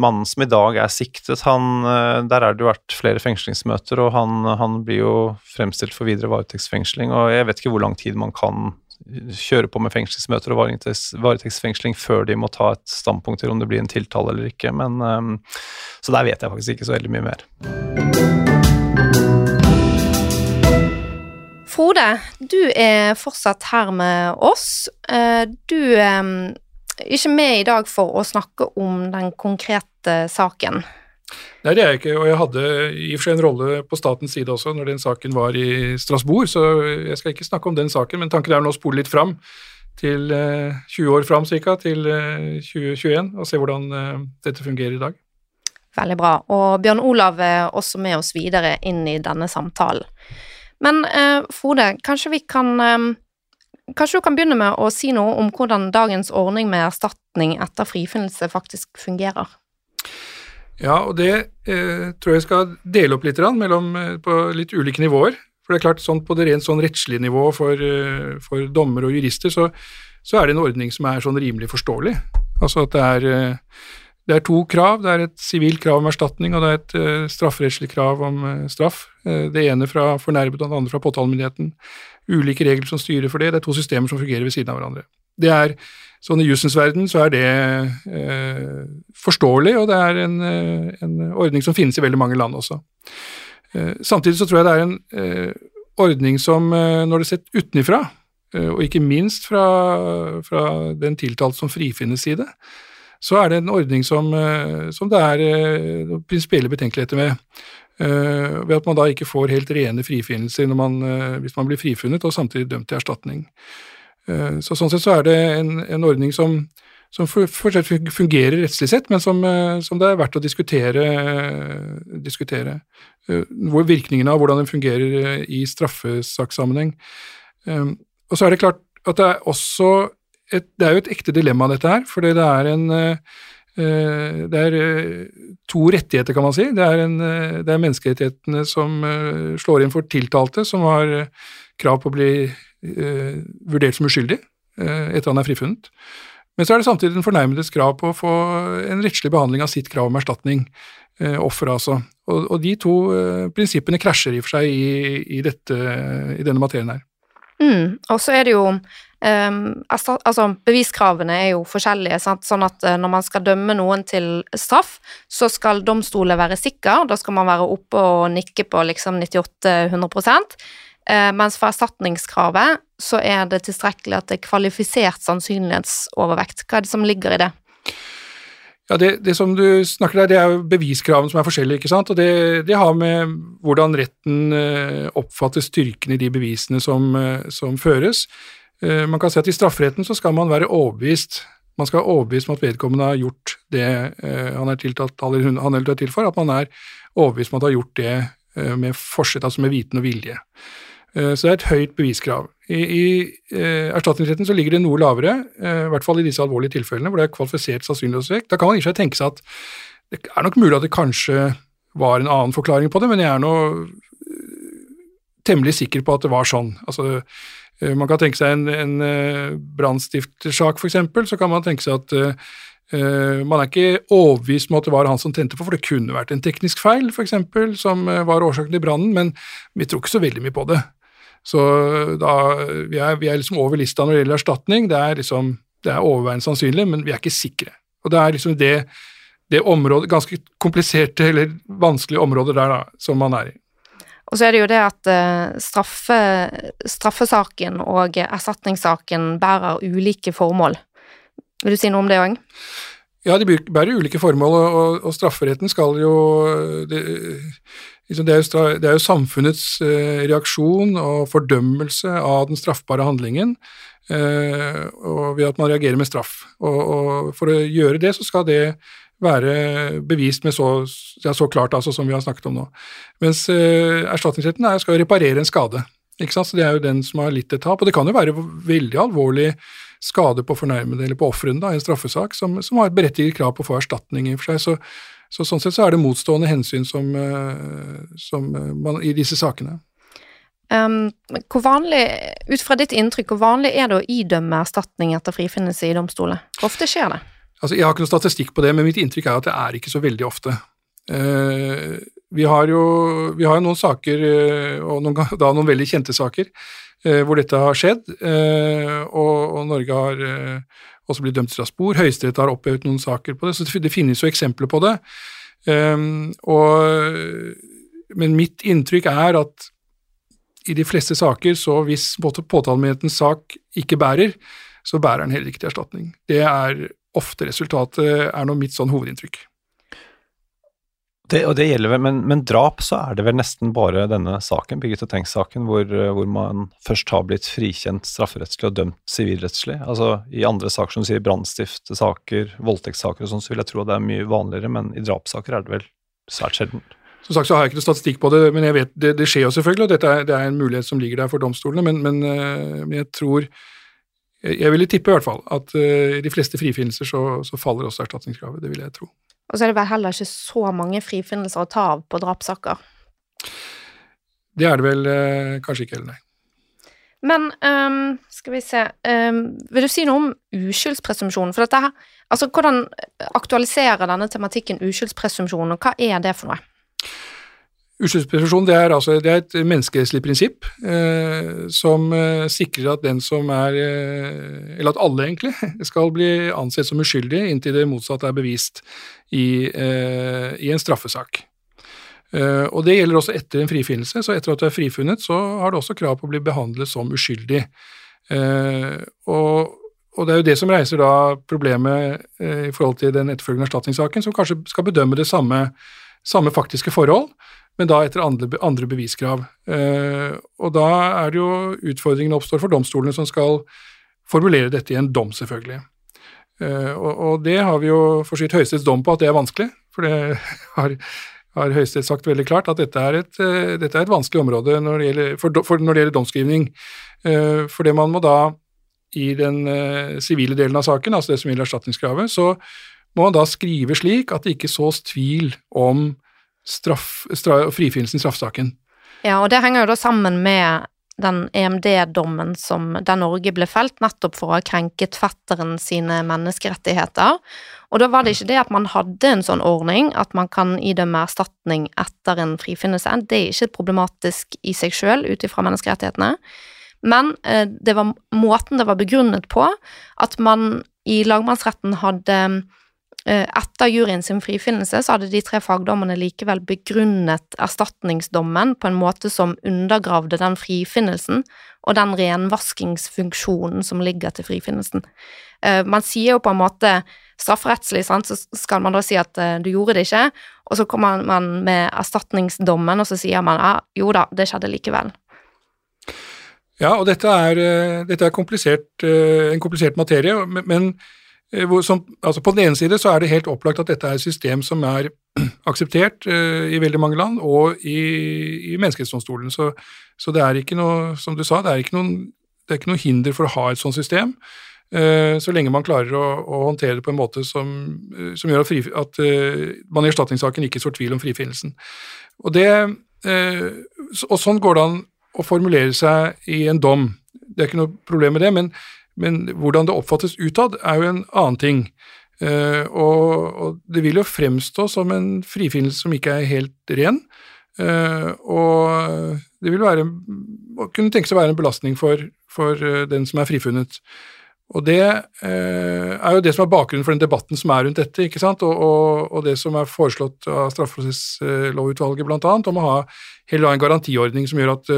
mannen som i dag er siktet, han, uh, der er det jo vært flere fengslingsmøter, og han, han blir jo fremstilt for videre varetektsfengsling. Og jeg vet ikke hvor lang tid man kan kjøre på med fengslingsmøter og varetektsfengsling før de må ta et standpunkt til om det blir en tiltale eller ikke. Men, um, så der vet jeg faktisk ikke så veldig mye mer. Frode, du er fortsatt her med oss. Eh, du er ikke med i dag for å snakke om den konkrete saken. Nei, det er jeg ikke, og jeg hadde i og for seg en rolle på statens side også når den saken var i Strasbourg, så jeg skal ikke snakke om den saken, men tanken er nå å spole litt fram til 20 eh, år fram ca., til 2021, eh, og se hvordan dette fungerer i dag. Veldig bra. Og Bjørn Olav er også med oss videre inn i denne samtalen. Men eh, Frode, kanskje vi kan eh, Kanskje du kan begynne med å si noe om hvordan dagens ordning med erstatning etter frifinnelse faktisk fungerer? Ja, og det eh, tror jeg skal dele opp litt mellom, eh, på litt ulike nivåer. For det er klart, sånn På det rent sånn rettslige nivå for, uh, for dommere og jurister, så, så, er det en ordning som er sånn rimelig forståelig. Altså at det er, uh, det er to krav. Det er et sivilt krav om erstatning, og det er et strafferettslig krav om straff. Det ene fra fornærmet og det andre fra påtalemyndigheten. Ulike regler som styrer for det. Det er to systemer som fungerer ved siden av hverandre. Det er Sånn I jussens verden så er det eh, forståelig, og det er en, eh, en, ordning som finnes i veldig mange land også. Eh, samtidig så tror jeg det er en eh, ordning som, eh, når det er sett utenifra, eh, og ikke minst fra, fra den tiltalte som frifinnes side, så er det en ordning som, som det er prinsipielle betenkeligheter med. Ved at man da ikke får helt rene frifinnelser man, hvis man blir frifunnet og samtidig dømt til erstatning. Eh, så Sånn sett så er det en, en ordning som, som fungerer rettslig sett, men som, eh, som, det er verdt å diskutere, diskutere eh, hvor virkningene av hvordan den fungerer i straffesakssammenheng. Og så er det klart at det er også et, det er jo et ekte dilemma, dette her, fordi det er en det er to rettigheter, kan man si. Det er, en, det er menneskerettighetene som slår inn for tiltalte, som har krav på å bli eh, vurdert som uskyldig eh, etter han er frifunnet. Men så er det samtidig den fornærmedes krav på å få en rettslig behandling av sitt krav om erstatning. Eh, offeret, altså. Og, og, de to eh, prinsippene krasjer i og for seg i, i, dette, i denne materien her. Mm. Og så er det jo um, altså, Beviskravene er jo forskjellige. Sant? Sånn at uh, når man skal dømme noen til straff, så skal domstolen være sikker. Da skal man være oppe og nikke på liksom 98-100 uh, mens for erstatningskravet så er det tilstrekkelig at det er kvalifisert sannsynlighetsovervekt. Hva er det som ligger i det? Ja, det, det, som du snakker der, det er jo beviskravene som er forskjellige, ikke sant. Og det, det har med hvordan retten eh, oppfatter styrken i de bevisene som, eh, som, føres. Man kan si at i strafferetten så skal man være overbevist. Man skal være overbevist om at vedkommende har gjort det han er tiltalt, eller hun, han er til for, at man er overbevist om at han har gjort det med forsett, altså med viten og vilje. Eh, så det er et høyt beviskrav. I, i eh, erstatningsretten så ligger det noe lavere, eh, i hvert fall i disse alvorlige tilfellene hvor det er kvalifisert sannsynlighetsvekt. Da kan man ikke tenke seg at det er nok mulig at det kanskje var en annen forklaring på det, men jeg er nå eh, temmelig sikker på at det var sånn. Altså, eh, man kan tenke seg en, en uh, brannstiftersak, f.eks., så kan man tenke seg at uh, man er ikke overbevist om at det var han som tente på, for det kunne vært en teknisk feil, f.eks., som uh, var årsaken til brannen, men vi tror ikke så veldig mye på det. Så da, vi, er, vi er liksom over lista når det gjelder erstatning. Det er, liksom, det er overveiende sannsynlig, men vi er ikke sikre. Og det er liksom det, det området, ganske kompliserte eller vanskelige områder der da, som man er i. Og så er det jo det at uh, straffe, straffesaken og erstatningssaken bærer ulike formål. Vil du si noe om det òg? Ja, de bærer ulike formål, og, og strafferetten skal jo det, Liksom, det er, jo, det er jo samfunnets eh, reaksjon og fordømmelse av den straffbare handlingen og ved at man reagerer med straff. Og, og, For å gjøre det, så skal det være bevist med så, ja, så klart altså, som vi har snakket om nå. Mens eh, erstatningsretten er, skal jo reparere en skade. Ikke sant? Så Det er jo den som har litt et tap. Og det kan jo være veldig alvorlig skade på fornærmede eller på ofrene i en straffesak som, som, har et berettiget krav på å få erstatning i og for seg. Så så Sånn sett så er det motstående hensyn som, eh, som eh, man, i disse sakene. Um, hvor vanlig, Ut fra ditt inntrykk, hvor vanlig er det å idømme erstatning etter frifinnelse i domstolen? Hvor ofte skjer det? Altså, Jeg har ikke noe statistikk på det, men mitt inntrykk er at det er ikke så veldig ofte. Uh, vi har jo vi har noen saker, og noen, da noen veldig kjente saker, hvor dette har skjedd, og, og Norge har også blitt dømt til Strasbourg. Høyesterett har opphevet noen saker på det, så det finnes jo eksempler på det. Og, men mitt inntrykk er at i de fleste saker, så hvis påtalemyndighetens sak ikke bærer, så bærer den heller ikke til erstatning. Det er ofte resultatet, er nå mitt sånn hovedinntrykk. Det, og det gjelder vel, men, men, drap så er det vel nesten bare denne saken, Birgitte Tengs-saken, hvor, hvor, man først har blitt frikjent strafferettslig og dømt sivilrettslig. Altså I andre saker som sier brannstiftsaker, voldtektssaker og sånn, så vil jeg tro at det er mye vanligere, men i drapssaker er det vel svært sjelden. Som sagt så har jeg ikke noe statistikk på det, men jeg vet, det, det skjer jo selvfølgelig, og er, det er en mulighet som ligger der for domstolene, men, men, eh, men jeg tror jeg ville tippe i hvert fall at uh, i de fleste frifinnelser så, så faller også erstatningskravet. Det vil jeg tro. Og så er det vel heller ikke så mange frifinnelser å ta av på drapssaker? Det er det vel uh, kanskje ikke heller, nei. Men um, skal vi se um, Vil du si noe om uskyldspresumpsjonen? For dette her, altså hvordan aktualiserer denne tematikken uskyldspresumpsjonen, og hva er det for noe? Uskyldspresumsjon er, altså, er et menneskerettslig prinsipp eh, som eh, sikrer at den som er eh, Eller at alle, egentlig, skal bli ansett som uskyldig inntil det motsatte er bevist i, eh, i en straffesak. Eh, og Det gjelder også etter en frifinnelse. så Etter at du er frifunnet, så har du også krav på å bli behandlet som uskyldig. Eh, og, og, Det er jo det som reiser da problemet i forhold til den etterfølgende erstatningssaken, som kanskje skal bedømme det samme, samme faktiske forhold men da etter andre, andre beviskrav. Eh, og da er det jo utfordringene oppstår for domstolene som skal formulere dette i en dom, selvfølgelig. Eh, og, det har vi jo for sitt Høyesteretts dom på at det er vanskelig, for det har, har Høyesterett sagt veldig klart at dette er et, uh, dette er et vanskelig område når det gjelder, for, for når det gjelder domskrivning. For det man må da, i den sivile delen av saken, altså det som gjelder erstatningskravet, så må man da skrive slik at det ikke sås tvil om straff, straff, frifinnelsen i straffesaken. Ja, og det henger jo da sammen med den EMD-dommen som der Norge ble felt nettopp for å ha krenket fetteren sine menneskerettigheter. Og da var det ikke det at man hadde en sånn ordning at man kan idømme erstatning etter en frifinnelse. Det er ikke problematisk i seg sjøl ut ifra menneskerettighetene. Men eh, det var måten det var begrunnet på, at man i lagmannsretten hadde etter juryen sin frifinnelse så hadde de tre fagdommerne likevel begrunnet erstatningsdommen på en måte som undergravde den frifinnelsen og den renvaskingsfunksjonen som ligger til frifinnelsen. Eh, man sier jo på en måte strafferettslig, sant, så skal man da si at eh, du gjorde det ikke, og så kommer man med erstatningsdommen, og så sier man ja, jo da, det skjedde likevel. Ja, og dette er, dette er komplisert, en komplisert materie, men Eh, som, altså på den ene side så er det helt opplagt at dette er et system som er akseptert uh, i veldig mange land, og i, i Menneskerettighetsdomstolen. Så, så, det er ikke noe, som du sa, det er ikke, noen, er ikke noe hinder for å ha et sånt system. Uh, så lenge man klarer å, å, håndtere det på en måte som, uh, som gjør at, fri, at man i erstatningssaken ikke sår tvil om frifinnelsen. Og, det, og sånn går det an å formulere seg i en dom. Det er ikke noe problem med det, men men hvordan det oppfattes utad, er jo en annen ting. Uh, og, det vil jo fremstå som en frifinnelse som ikke er helt ren. Uh, og det vil være, kunne tenkes å være en belastning for, for uh, den som er frifunnet. Og det er jo det som er bakgrunnen for den debatten som er rundt dette, ikke sant? Og, og, og det som er foreslått av straffeprosesslovutvalget bl.a., om å ha en garantiordning som gjør at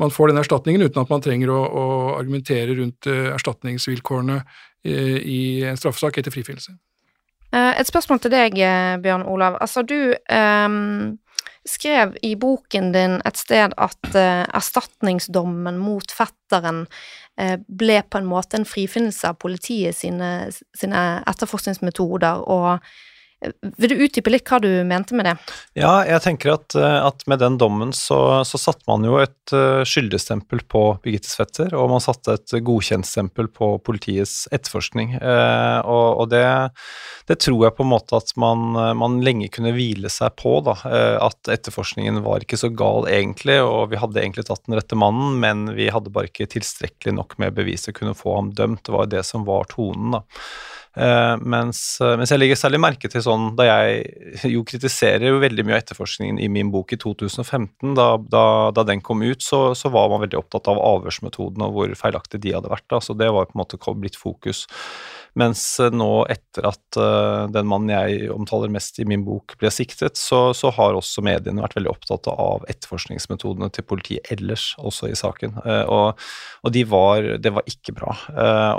man får den erstatningen uten at man trenger å, å argumentere rundt uh, erstatningsvilkårene uh, i en straffesak etter frifinnelse. Uh, et spørsmål til deg, Bjørn Olav. Altså, du um, skrev i boken din et sted at erstatningsdommen mot fetteren ble på en måte en frifinnelse av politiet sine, sine etterforskningsmetoder, og vil du utdype litt hva du mente med det? Ja, jeg tenker at, eh, at med den dommen så, så satte man jo et skyldestempel skyldigstempel på Birgitte Svetter, og man satte et godkjentstempel på politiets etterforskning. Eh, og, og det, det, tror jeg på en måte at man, man lenge kunne hvile seg på, da. Uh, at etterforskningen var ikke så gal egentlig, og vi hadde egentlig tatt den rette mannen, men vi hadde bare ikke tilstrekkelig nok med bevis til å kunne få ham dømt. Det var det som var tonen, da. Uh, mens, uh, mens, jeg legger særlig merke til sånn da jeg jo kritiserer jo veldig mye av etterforskningen i min bok i 2015, da, da, da den kom ut, så, så, var man veldig opptatt av avhørsmetoden og hvor feilaktig de hadde vært. Da. Så det var på en måte blitt fokus. Mens eh, nå, etter at uh, den mannen jeg omtaler mest i min bok, ble siktet, så, så, har også mediene vært veldig opptatt av etterforskningsmetodene til politiet ellers, også i saken. Uh, og, og de var, det var ikke bra.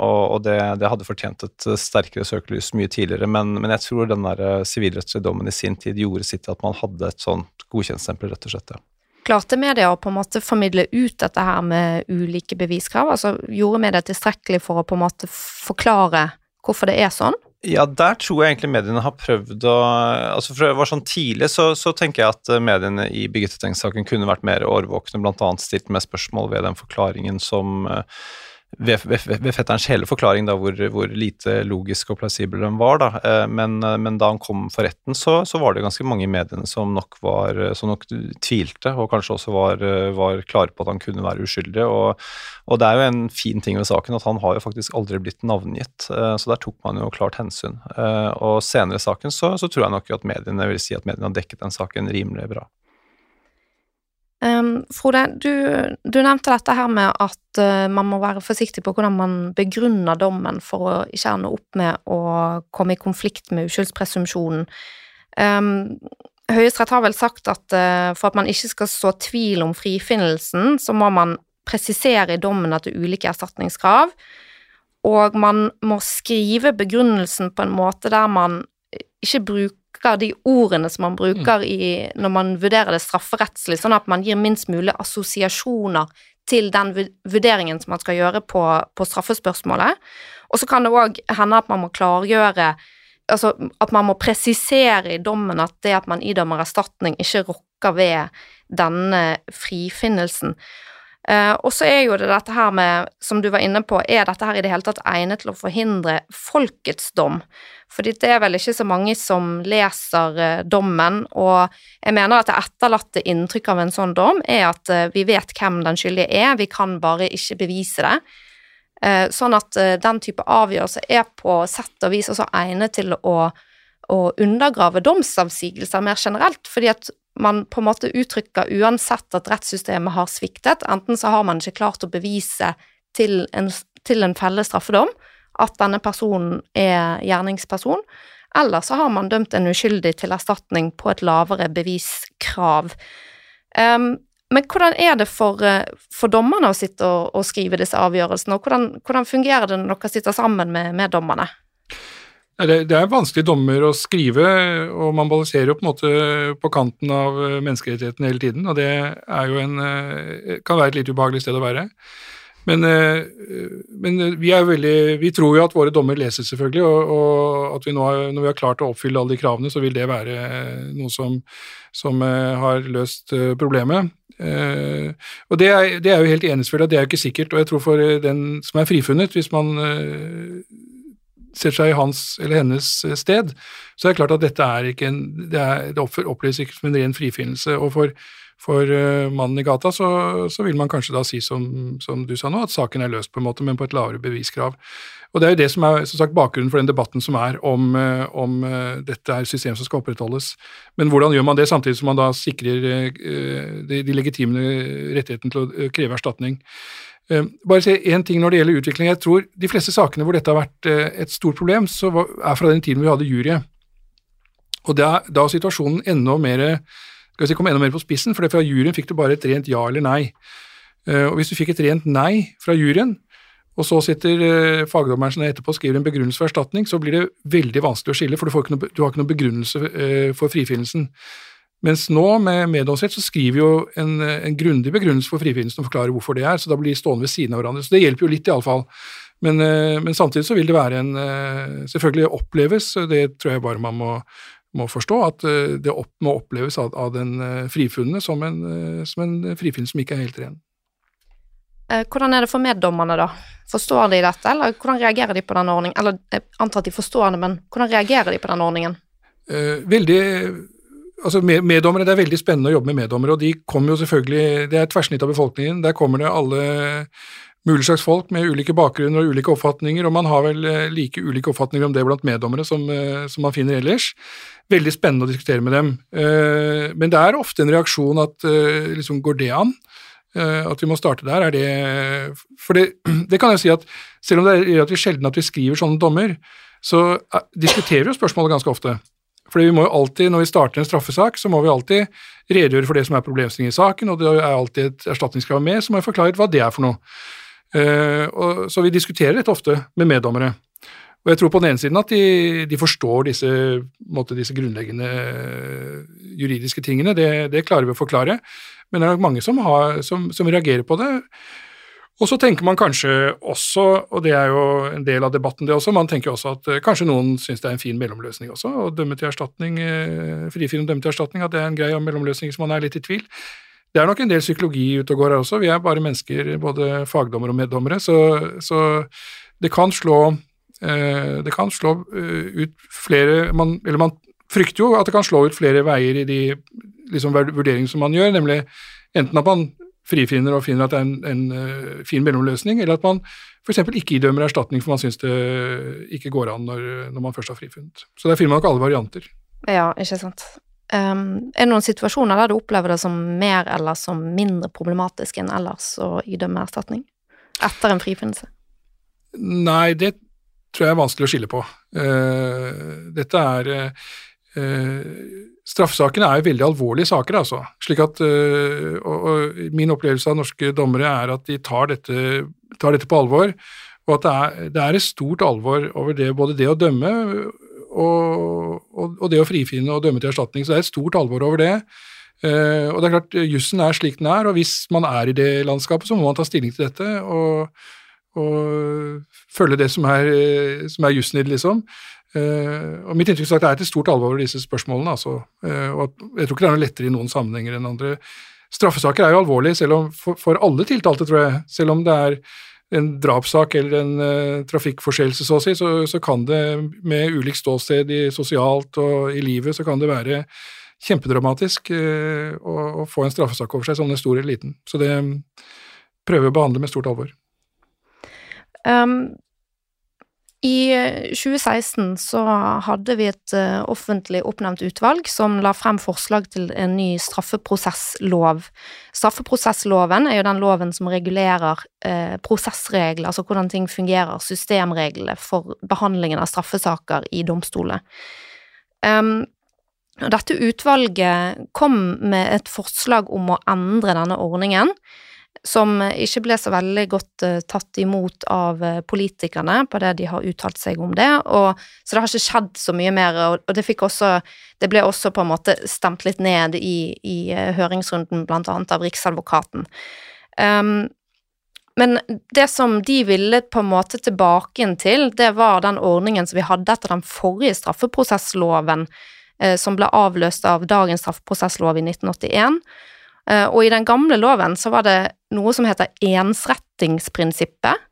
Og, og det, det, hadde fortjent et sterkere søkelys mye tidligere, men, men jeg tror den der sivilrettslige dommen i sin tid gjorde sitt til at man hadde et sånt godkjentstempel, rett og slett. Ja. Klarte media å på en måte formidle ut dette her med ulike beviskrav? Altså Gjorde media tilstrekkelig for å på en måte forklare hvorfor det er sånn? Ja, der tror jeg egentlig mediene har prøvd å altså For det var sånn tidlig, så, så tenker jeg at eh, mediene i Birgitte Tengs-saken kunne vært mer årvåkne, bl.a. stilt med spørsmål ved den forklaringen som uh, ved, ved, ved, fetterens hele forklaring da, hvor, hvor, lite logisk og plausibel den var. Da. Eh, men, eh, men, da han kom for retten, så, så, var det ganske mange i mediene som nok, var, som nok tvilte, og kanskje også var, var, klare på at han kunne være uskyldig. Og, og, det er jo en fin ting ved saken at han har jo faktisk aldri blitt navngitt, eh, så der tok man jo klart hensyn. Og senere i saken så, så tror jeg nok at mediene vil si at mediene har dekket den saken rimelig bra. Um, Frode, du, du, nevnte dette her med at uh, man må være forsiktig på hvordan man begrunner dommen for å ikke ende opp med å komme i konflikt med uskyldspresumpsjonen. Um, Høyesterett har vel sagt at uh, for at man ikke skal så tvil om frifinnelsen, så må man presisere i dommen at det er ulike erstatningskrav, og man må skrive begrunnelsen på en måte der man ikke bruker de ordene som man bruker i, når man vurderer det strafferettslig, sånn at man gir minst mulig assosiasjoner til den vurderingen som man skal gjøre på, på straffespørsmålet. Og så kan det òg hende at man må klargjøre Altså at man må presisere i dommen at det at man idømmer erstatning, ikke rokker ved denne frifinnelsen. Uh, og så er jo det dette her med, som du var inne på, er dette her i det hele tatt egnet til å forhindre folkets dom? Fordi det er vel ikke så mange som leser uh, dommen, og jeg mener at det etterlatte inntrykk av en sånn dom er at uh, vi vet hvem den skyldige er, vi kan bare ikke bevise det. sånn at den type avgjørelse er på sett og vis også egnet til å, å undergrave domsavsigelser mer generelt, fordi at man på en måte uttrykker uansett at rettssystemet har sviktet, enten så har man ikke klart å bevise til en, til en felles straffedom at denne personen er gjerningsperson, eller så har man dømt en uskyldig til erstatning på et lavere beviskrav. Um, men hvordan er det for, eh, for dommerne å sitte og, og, skrive disse avgjørelsene, og hvordan, hvordan fungerer det når dere sitter sammen med, med dommerne? Det, det er vanskelige dommer å skrive, og man balanserer jo på en måte på kanten av eh, menneskerettighetene hele tiden, og det er jo en, eh, kan være et litt ubehagelig sted å være. Men, eh, men vi, veldig, vi, tror jo at våre dommer leses, selvfølgelig, og, og at vi nå, når vi har klart å oppfylle alle de kravene, så vil det være noe som, som har løst problemet. og det er, det er jo helt enig at det er jo ikke sikkert, og jeg tror for den som er frifunnet, hvis man setter seg i hans eller hennes eh, sted, så er det klart at dette er ikke en, det, er, det oppleves ikke som en ren frifinnelse. og for, for uh, mannen i gata så, så, vil man kanskje da si, som, som, du sa nå, at saken er løst, på en måte, men på et lavere beviskrav. Og Det er jo det som er som sagt, bakgrunnen for den debatten som er om, uh, om dette er system som skal opprettholdes. Men hvordan gjør man det samtidig som man da sikrer de, de legitime rettighetene til å kreve erstatning? Eh, bare si én ting når det gjelder utvikling. Jeg tror de fleste sakene hvor dette har vært eh, et stort problem, så er fra den tiden vi hadde juryet. Og da, da situasjonen enda mer si, kom enda mer på spissen, for fra juryen fikk du bare et rent ja eller nei. Eh, og Hvis du fikk et rent nei fra juryen, og så sitter fagdommeren sin etterpå og skriver en begrunnelse for erstatning, så blir det veldig vanskelig å skille, for du, noe, du har ikke noen begrunnelse for frifinnelsen. Mens nå, med meddomsrett, så skriver jo en, en grundig begrunnelse for frifinnelsen og forklarer hvorfor det er, så da blir de stående ved siden av hverandre. Så det hjelper jo litt, iallfall. Men, eh, men samtidig så vil det være en eh, Selvfølgelig oppleves, det tror jeg bare man må, må forstå, at eh, det opp, må oppleves av, av den frifunne som en, som en frifinnelse som ikke er helt ren. Hvordan er det for meddommerne, da? Forstår de dette, eller hvordan reagerer de på den ordningen? Eller jeg antar at de forstår det, men hvordan reagerer de på den ordningen? Veldig altså meddommere, Det er veldig spennende å jobbe med meddommere, og de kommer jo selvfølgelig Det er et tverrsnitt av befolkningen. Der kommer det alle mulig slags folk med ulike bakgrunner og ulike oppfatninger, og man har vel eh, like ulike oppfatninger om det blant meddommere som, eh, som man finner ellers. Veldig spennende å diskutere med dem. Eh, men det er ofte en reaksjon at liksom, går det an? At vi må starte der, er det For det, det kan jeg si at selv om det er relativt sjelden at vi skriver sånne dommer, så diskuterer vi jo spørsmålet ganske ofte. Fordi vi må jo alltid, Når vi starter en straffesak, så må vi alltid redegjøre for det som er problemstillingen i saken, og det er alltid et erstatningskrav med, så må vi forklare hva det er for noe. Og, så vi diskuterer dette ofte med meddommere. Og jeg tror på den ene siden at de, de forstår disse, måte, disse, grunnleggende uh, juridiske tingene, det, det, klarer vi å forklare, men det er nok mange som, har, som, som reagerer på det. Og så tenker man kanskje også, og det er jo en del av debatten det også, man tenker også at uh, kanskje noen syns det er en fin mellomløsning også, å dømme til erstatning, uh, frifinne dømme til erstatning, at det er en grei mellomløsning hvis man er litt i tvil. Det er nok en del psykologi ute og går her også, vi er bare mennesker, både fagdommere og meddommere, så, så det kan slå uh, det kan slå ut flere man, Eller man frykter jo at det kan slå ut flere veier i de liksom, vurderingene som man gjør, nemlig enten at man frifinner og finner at det er en, en uh, fin mellomløsning, eller at man f.eks. ikke idømmer erstatning for man syns det ikke går an når, når, man først har frifunnet. Så der finner man nok alle varianter. Ja, ikke sant. Um, er det noen situasjoner der du opplever det som mer eller som mindre problematisk enn ellers å idømme erstatning etter en frifinnelse? Nei, det tror jeg er vanskelig å skille på. Uh, dette er uh, Straffesakene er jo veldig alvorlige saker, altså. Slik at, øh, og, og, Min opplevelse av norske dommere er at de tar dette, tar dette på alvor, og at det er, det er, et stort alvor over det, både det å dømme og, og, det å frifinne og dømme til erstatning. Så det er et stort alvor over det. Uh, og det er klart, Jussen er slik den er, og hvis man er i det landskapet, så må man ta stilling til dette og, følge det som er, som er jussen i det, liksom. Uh, og Mitt inntrykk er at det er et stort alvor over disse spørsmålene. Altså. Uh, og Jeg tror ikke det er noe lettere i noen sammenhenger enn andre. Straffesaker er jo alvorlige selv om, for, for, alle tiltalte, tror jeg. Selv om det er en drapssak eller en uh, trafikkforseelse, så å si, så, så, kan det med ulikt ståsted i sosialt og i livet, så kan det være kjempedramatisk å, å, få en straffesak over seg, som den er stor eller liten. Så det prøver vi å behandle med stort alvor. Um, i 2016 eh, så hadde vi et uh, offentlig oppnevnt utvalg som la frem forslag til en ny straffeprosesslov. Straffeprosessloven er jo den loven som regulerer uh, prosessregler, altså hvordan ting fungerer, systemreglene for behandlingen av straffesaker i domstoler. Um, dette utvalget kom med et forslag om å endre denne ordningen som ikke ble så veldig godt uh, tatt imot av uh, politikerne på det de har uttalt seg om det, og, så det har ikke skjedd så mye mer, og, det også Det ble også på en måte stemt litt ned i, i uh, høringsrunden, blant annet av Riksadvokaten. Um, men det som de ville på en måte tilbake til, det var den ordningen som vi hadde etter den forrige straffeprosessloven, som ble avløst av dagens straffeprosesslov i 1981 Eh, og i den gamle loven så var det noe som heter ensrettingsprinsippet.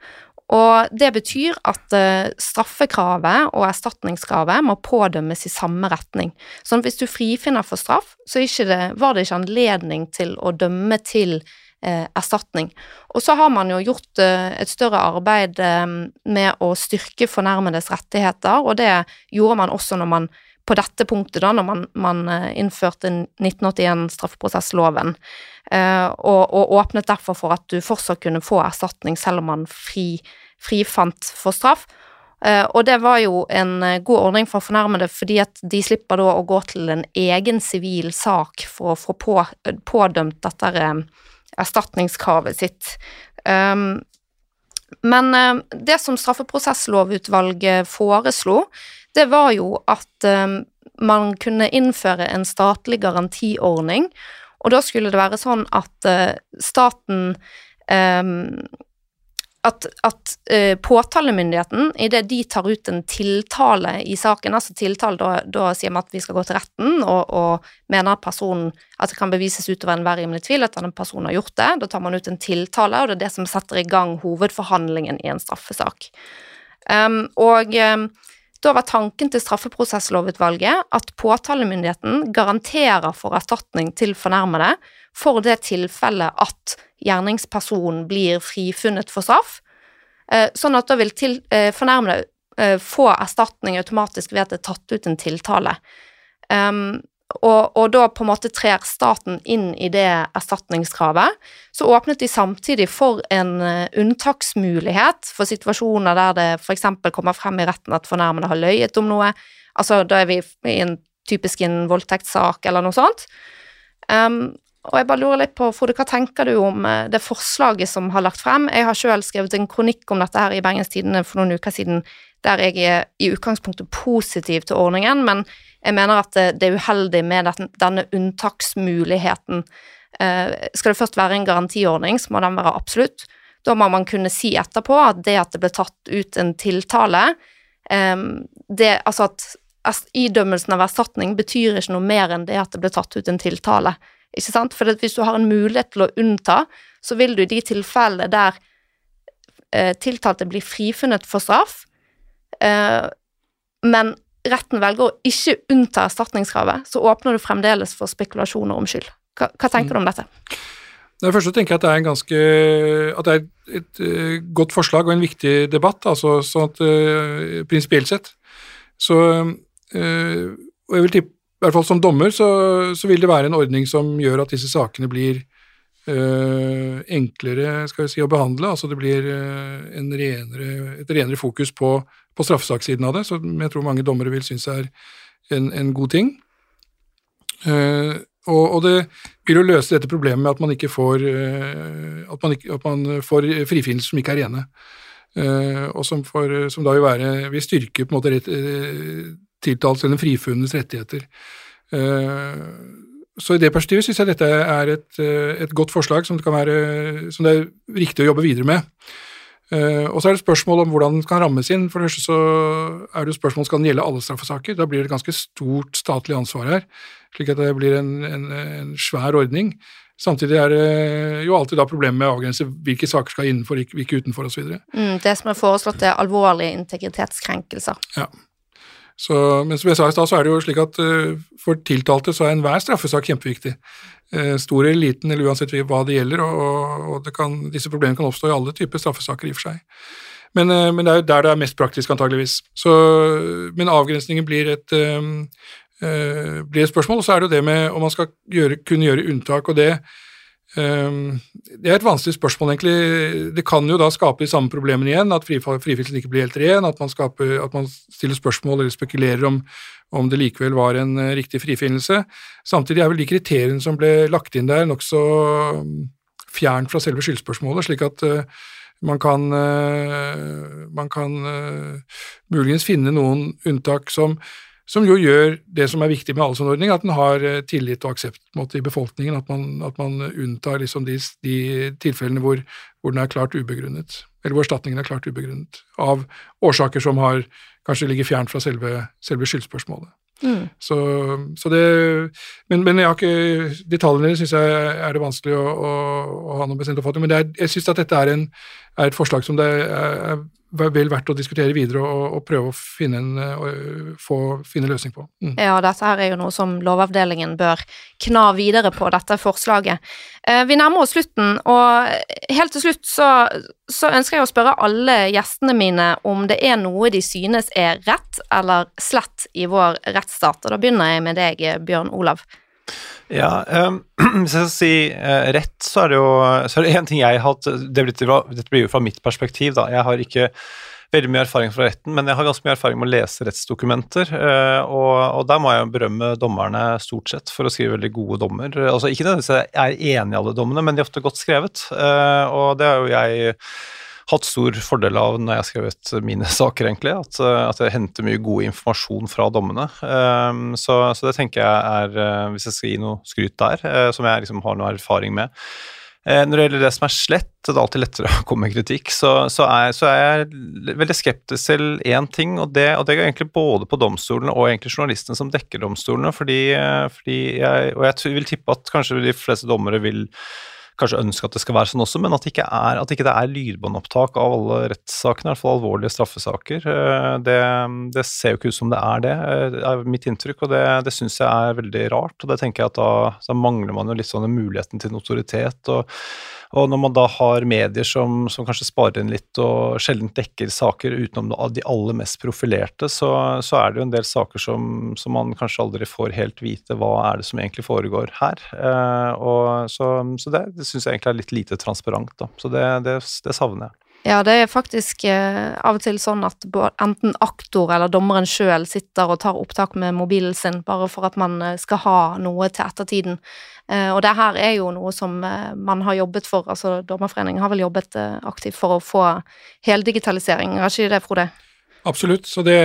Og det betyr at eh, straffekravet og erstatningskravet må pådømmes i samme retning. At hvis du frifinner for straff, så det, var det ikke anledning til å dømme til eh, erstatning. Og så har man jo gjort eh, et større arbeid eh, med å styrke fornærmedes rettigheter, og det gjorde man også når man på dette punktet, da, når man, man eh, innførte 1981 straffeprosessloven, eh, og, og, åpnet derfor for at du fortsatt kunne få erstatning selv om man fri, frifant for straff. Eh, og det var jo en god ordning for fornærmede, fordi at de slipper da å gå til en egen sivil sak for å få på, pådømt dette erstatningskravet sitt. Um, men det som straffeprosesslovutvalget foreslo, det var jo at um, man kunne innføre en statlig garantiordning, og da skulle det være sånn at uh, staten at, at uh, påtalemyndigheten, idet de tar ut en tiltale i saken, altså tiltale, da, da sier vi at vi skal gå til retten og, og mener at personen at det kan bevises utover enhver rimelig tvil at denne personen har gjort det, da tar man ut en tiltale, og det er det som setter i gang hovedforhandlingen i en straffesak. Um, og um, Da var tanken til straffeprosesslovutvalget at påtalemyndigheten garanterer for erstatning til fornærmede for det tilfellet at gjerningspersonen blir frifunnet for straff, eh, sånn at da vil eh, fornærmede eh, få erstatning automatisk ved at det er tatt ut en tiltale. Um, og, og, da på en måte trer staten inn i det erstatningskravet. Så åpnet de samtidig for en uh, unntaksmulighet for situasjoner der det f.eks. kommer frem i retten at fornærmede har løyet om noe. Altså, da er vi i en typisk en voldtektssak eller noe sånt. Um, og jeg bare lurer litt på, Frode, hva tenker du om uh, det forslaget som har lagt frem? Jeg har selv skrevet en kronikk om dette her i Bergens Tidende for noen uker siden, der jeg er i utgangspunktet positiv til ordningen, men jeg mener at det er uheldig med denne unntaksmuligheten. Eh, skal det først være en garantiordning, så må den være absolutt. Da må man kunne si etterpå at det at det ble tatt ut en tiltale det, Altså at idømmelsen av erstatning betyr ikke noe mer enn det at det ble tatt ut en tiltale. Ikke sant? For hvis du har en mulighet til å unnta, så vil du i de tilfellene der eh, tiltalte blir frifunnet for straff, eh, men retten velger å ikke unnta erstatningskravet, så åpner du fremdeles for spekulasjoner om skyld. Hva, hva tenker du om dette? Det første tenker jeg at det er en ganske, at det er et, et, eh, godt forslag og en viktig debatt, altså sånn at uh, prinsipielt sett. Så uh, Og jeg vil tippe, i hvert fall som dommer, så, så, vil det være en ordning som gjør at disse sakene blir uh, enklere skal vi si, å behandle. Altså det blir renere, et renere fokus på på straffesakssiden av det, som jeg tror mange dommere vil synes er en, en god ting. Uh, og, og, det vil jo løse dette problemet med at man ikke får, uh, at man ikke, at man får frifinnelser som ikke er rene. Uh, og som, for, som, da vil, være, vil styrke på en måte rett, tiltalt eller frifunnes rettigheter. så i det perspektivet syns jeg dette er et, et, godt forslag som det, være, som det er riktig å jobbe videre med. Uh, og så er det spørsmål om hvordan den kan rammes inn. For det første så er det jo spørsmål skal den gjelde alle straffesaker. Da blir det et ganske stort statlig ansvar her, slik at det blir en, en, en svær ordning. Samtidig er det jo alltid da problemet med å avgrense hvilke saker skal innenfor, hvilke utenfor osv. Mm, det som er foreslått, er alvorlige integritetskrenkelser. Ja. Så, men som jeg sa i stad, så er det jo slik at uh, for tiltalte så er enhver straffesak kjempeviktig. Uh, stor eller liten, eller uansett hva det gjelder, og, og det kan, disse problemene kan oppstå i alle typer straffesaker i og for seg. Men, uh, men, det er jo der det er mest praktisk, antageligvis. Så, men avgrensningen blir et, blir et spørsmål, og så er det jo det med om man skal gjøre, kunne gjøre unntak. og det det er et vanskelig spørsmål, egentlig. Det kan jo da skape de samme problemene igjen, at frifinnelsen ikke blir helt ren, at man, skaper, at man, stiller spørsmål eller spekulerer om, om det likevel var en uh, riktig frifinnelse. Samtidig er vel de kriteriene som ble lagt inn der, nokså um, fjernt fra selve skyldspørsmålet, slik at uh, man kan, uh, man kan muligens finne noen unntak som som jo gjør det som er viktig med alle sånne ordninger, at den har eh, tillit og aksept måte, i befolkningen. At man, at man unntar liksom de, de, tilfellene hvor, hvor, den er klart ubegrunnet, eller hvor erstatningen er klart ubegrunnet, av årsaker som har, kanskje ligger fjernt fra selve, selve skyldspørsmålet. Mm. Så, så, det Men, men jeg har ikke, detaljene syns jeg er det vanskelig å, å, å ha noen bestemt oppfatning Men er, jeg syns at dette er, en, er, et forslag som det er, er vel verdt å diskutere videre og, og prøve å finne, en, å, få, finne løsning på. Mm. Ja, dette her er jo noe som Lovavdelingen bør kna videre på, dette forslaget. Eh, vi nærmer oss slutten, og helt til slutt så, så, ønsker jeg å spørre alle gjestene mine om det er noe de synes er rett eller slett i vår rettsstat, og da begynner jeg med deg, Bjørn Olav. Ja, um, hvis jeg skal si uh, rett, så er det jo så er det en ting jeg har hatt det blir, Dette blir jo fra mitt perspektiv, da. Jeg har ikke veldig mye erfaring fra retten, men jeg har ganske mye erfaring med å lese rettsdokumenter. Uh, og, og, der må jeg berømme dommerne stort sett for å skrive veldig gode dommer. Altså Ikke nødvendigvis jeg er enig i alle dommene, men de er ofte godt skrevet. Uh, og det er jo jeg hatt stor fordel av når jeg har skrevet mine saker, egentlig. At, eh, at jeg henter mye god informasjon fra dommene. Um, så, så, det tenker jeg er, uh, hvis jeg skal gi noe skryt der, uh, som jeg liksom har noe erfaring med. Når det gjelder det som er slett, det er alltid lettere å komme med kritikk, så, så, er, så er, jeg veldig skeptisk til én ting, og det, og det går egentlig både på domstolene og egentlig journalistene som dekker domstolene, fordi, fordi jeg, og jeg vil tippe at kanskje de fleste dommere vil kanskje ønske at det skal være sånn også, men at det ikke er, at ikke det er lydbåndopptak av alle rettssakene, i hvert fall alvorlige straffesaker. Eh, det, det, ser jo ikke ut som det er det, eh, er mitt inntrykk, og det, det syns jeg er veldig rart. og det tenker jeg at da, da mangler man jo litt sånn muligheten til notoritet. og og når man da har medier som, som kanskje sparer inn litt og sjelden dekker saker utenom de aller mest profilerte, så, så er det jo en del saker som, som, man kanskje aldri får helt vite hva er det som egentlig foregår her. Eh, og, så, så det, det syns jeg egentlig er litt lite transparent, da. Så det, det, det savner jeg. Ja, det er faktisk eh, av og til sånn at enten aktor eller dommeren sjøl sitter og tar opptak med mobilen sin bare for at man eh, skal ha noe til ettertiden. Eh, og det her er jo noe som eh, man har jobbet for, altså Dommerforeningen har vel jobbet eh, aktivt for å få heldigitalisering, har ikke det, Frode? Absolutt, så det,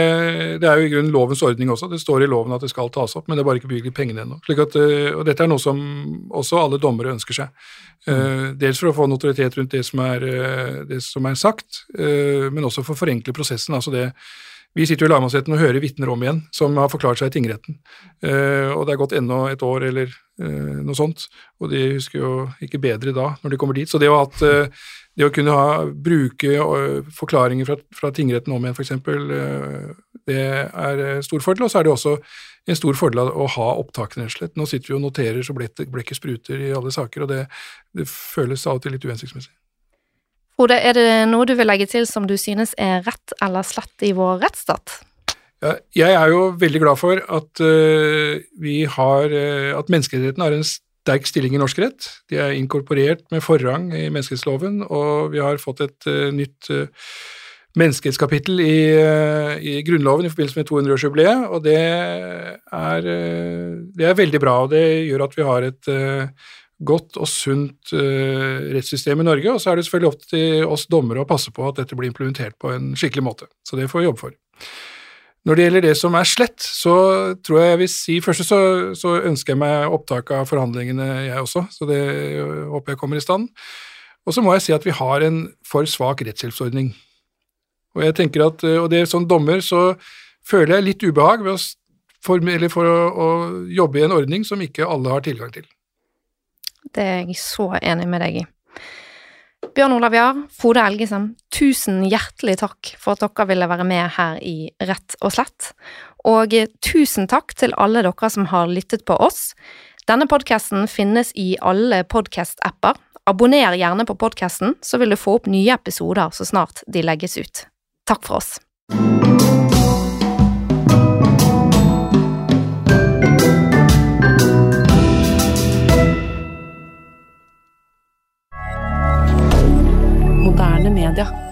det, er jo i grunnen lovens ordning også. Det står i loven at det skal tas opp, men det er bare ikke bevilget pengene ennå. at, og dette er noe som også alle dommere ønsker seg. Mm. dels for å få notoritet rundt det som er, eh, det som er sagt, men også for å forenkle prosessen. altså det vi sitter jo i lagmannsretten og hører vitner om igjen som har forklart seg i tingretten. og det er gått ennå et år eller noe sånt, og de husker jo ikke bedre da når de kommer dit. Så det å ha hatt det å kunne ha, bruke forklaringer fra, fra tingretten om igjen, f.eks., det er stor fordel. Og så er det også en stor fordel å ha opptakene, rett og slett. Nå sitter vi og noterer så blekket spruter i alle saker, og det, det føles av og til litt uhensiktsmessig. Frode, er det noe du vil legge til som du synes er rett eller slett i vår rettsstat? Ja, jeg er jo veldig glad for at uh, vi har uh, at menneskerettighetene har en sterk stilling i norsk rett. De er inkorporert med forrang i menneskerettsloven, og vi har fått et uh, nytt uh, menneskerettskapittel i, uh, i, Grunnloven i forbindelse med 200-årsjubileet, og det er, det er, veldig bra. og Det gjør at vi har et godt og sunt rettssystem i Norge, og så er det selvfølgelig opp til oss dommere å passe på at dette blir implementert på en skikkelig måte. Så det får vi jobbe for. Når det gjelder det som er slett, så tror jeg jeg vil si Først så, så ønsker jeg meg opptak av forhandlingene, jeg også, så det håper jeg kommer i stand. Og så må jeg si at vi har en for svak rettshjelpsordning. Og jeg tenker at, og det er sånn dommer så føler jeg litt ubehag ved å, for, for å, å jobbe i en ordning som ikke alle har tilgang til. Det er jeg så enig med deg i. Bjørn Olav Jahr, Frode Elgesen, tusen hjertelig takk for at dere ville være med her i Rett og slett. Og tusen takk til alle dere som har lyttet på oss. Denne podkasten finnes i alle podkast-apper. Abonner gjerne på podkasten, så vil du få opp nye episoder så snart de legges ut. Takk for oss. Moderne media.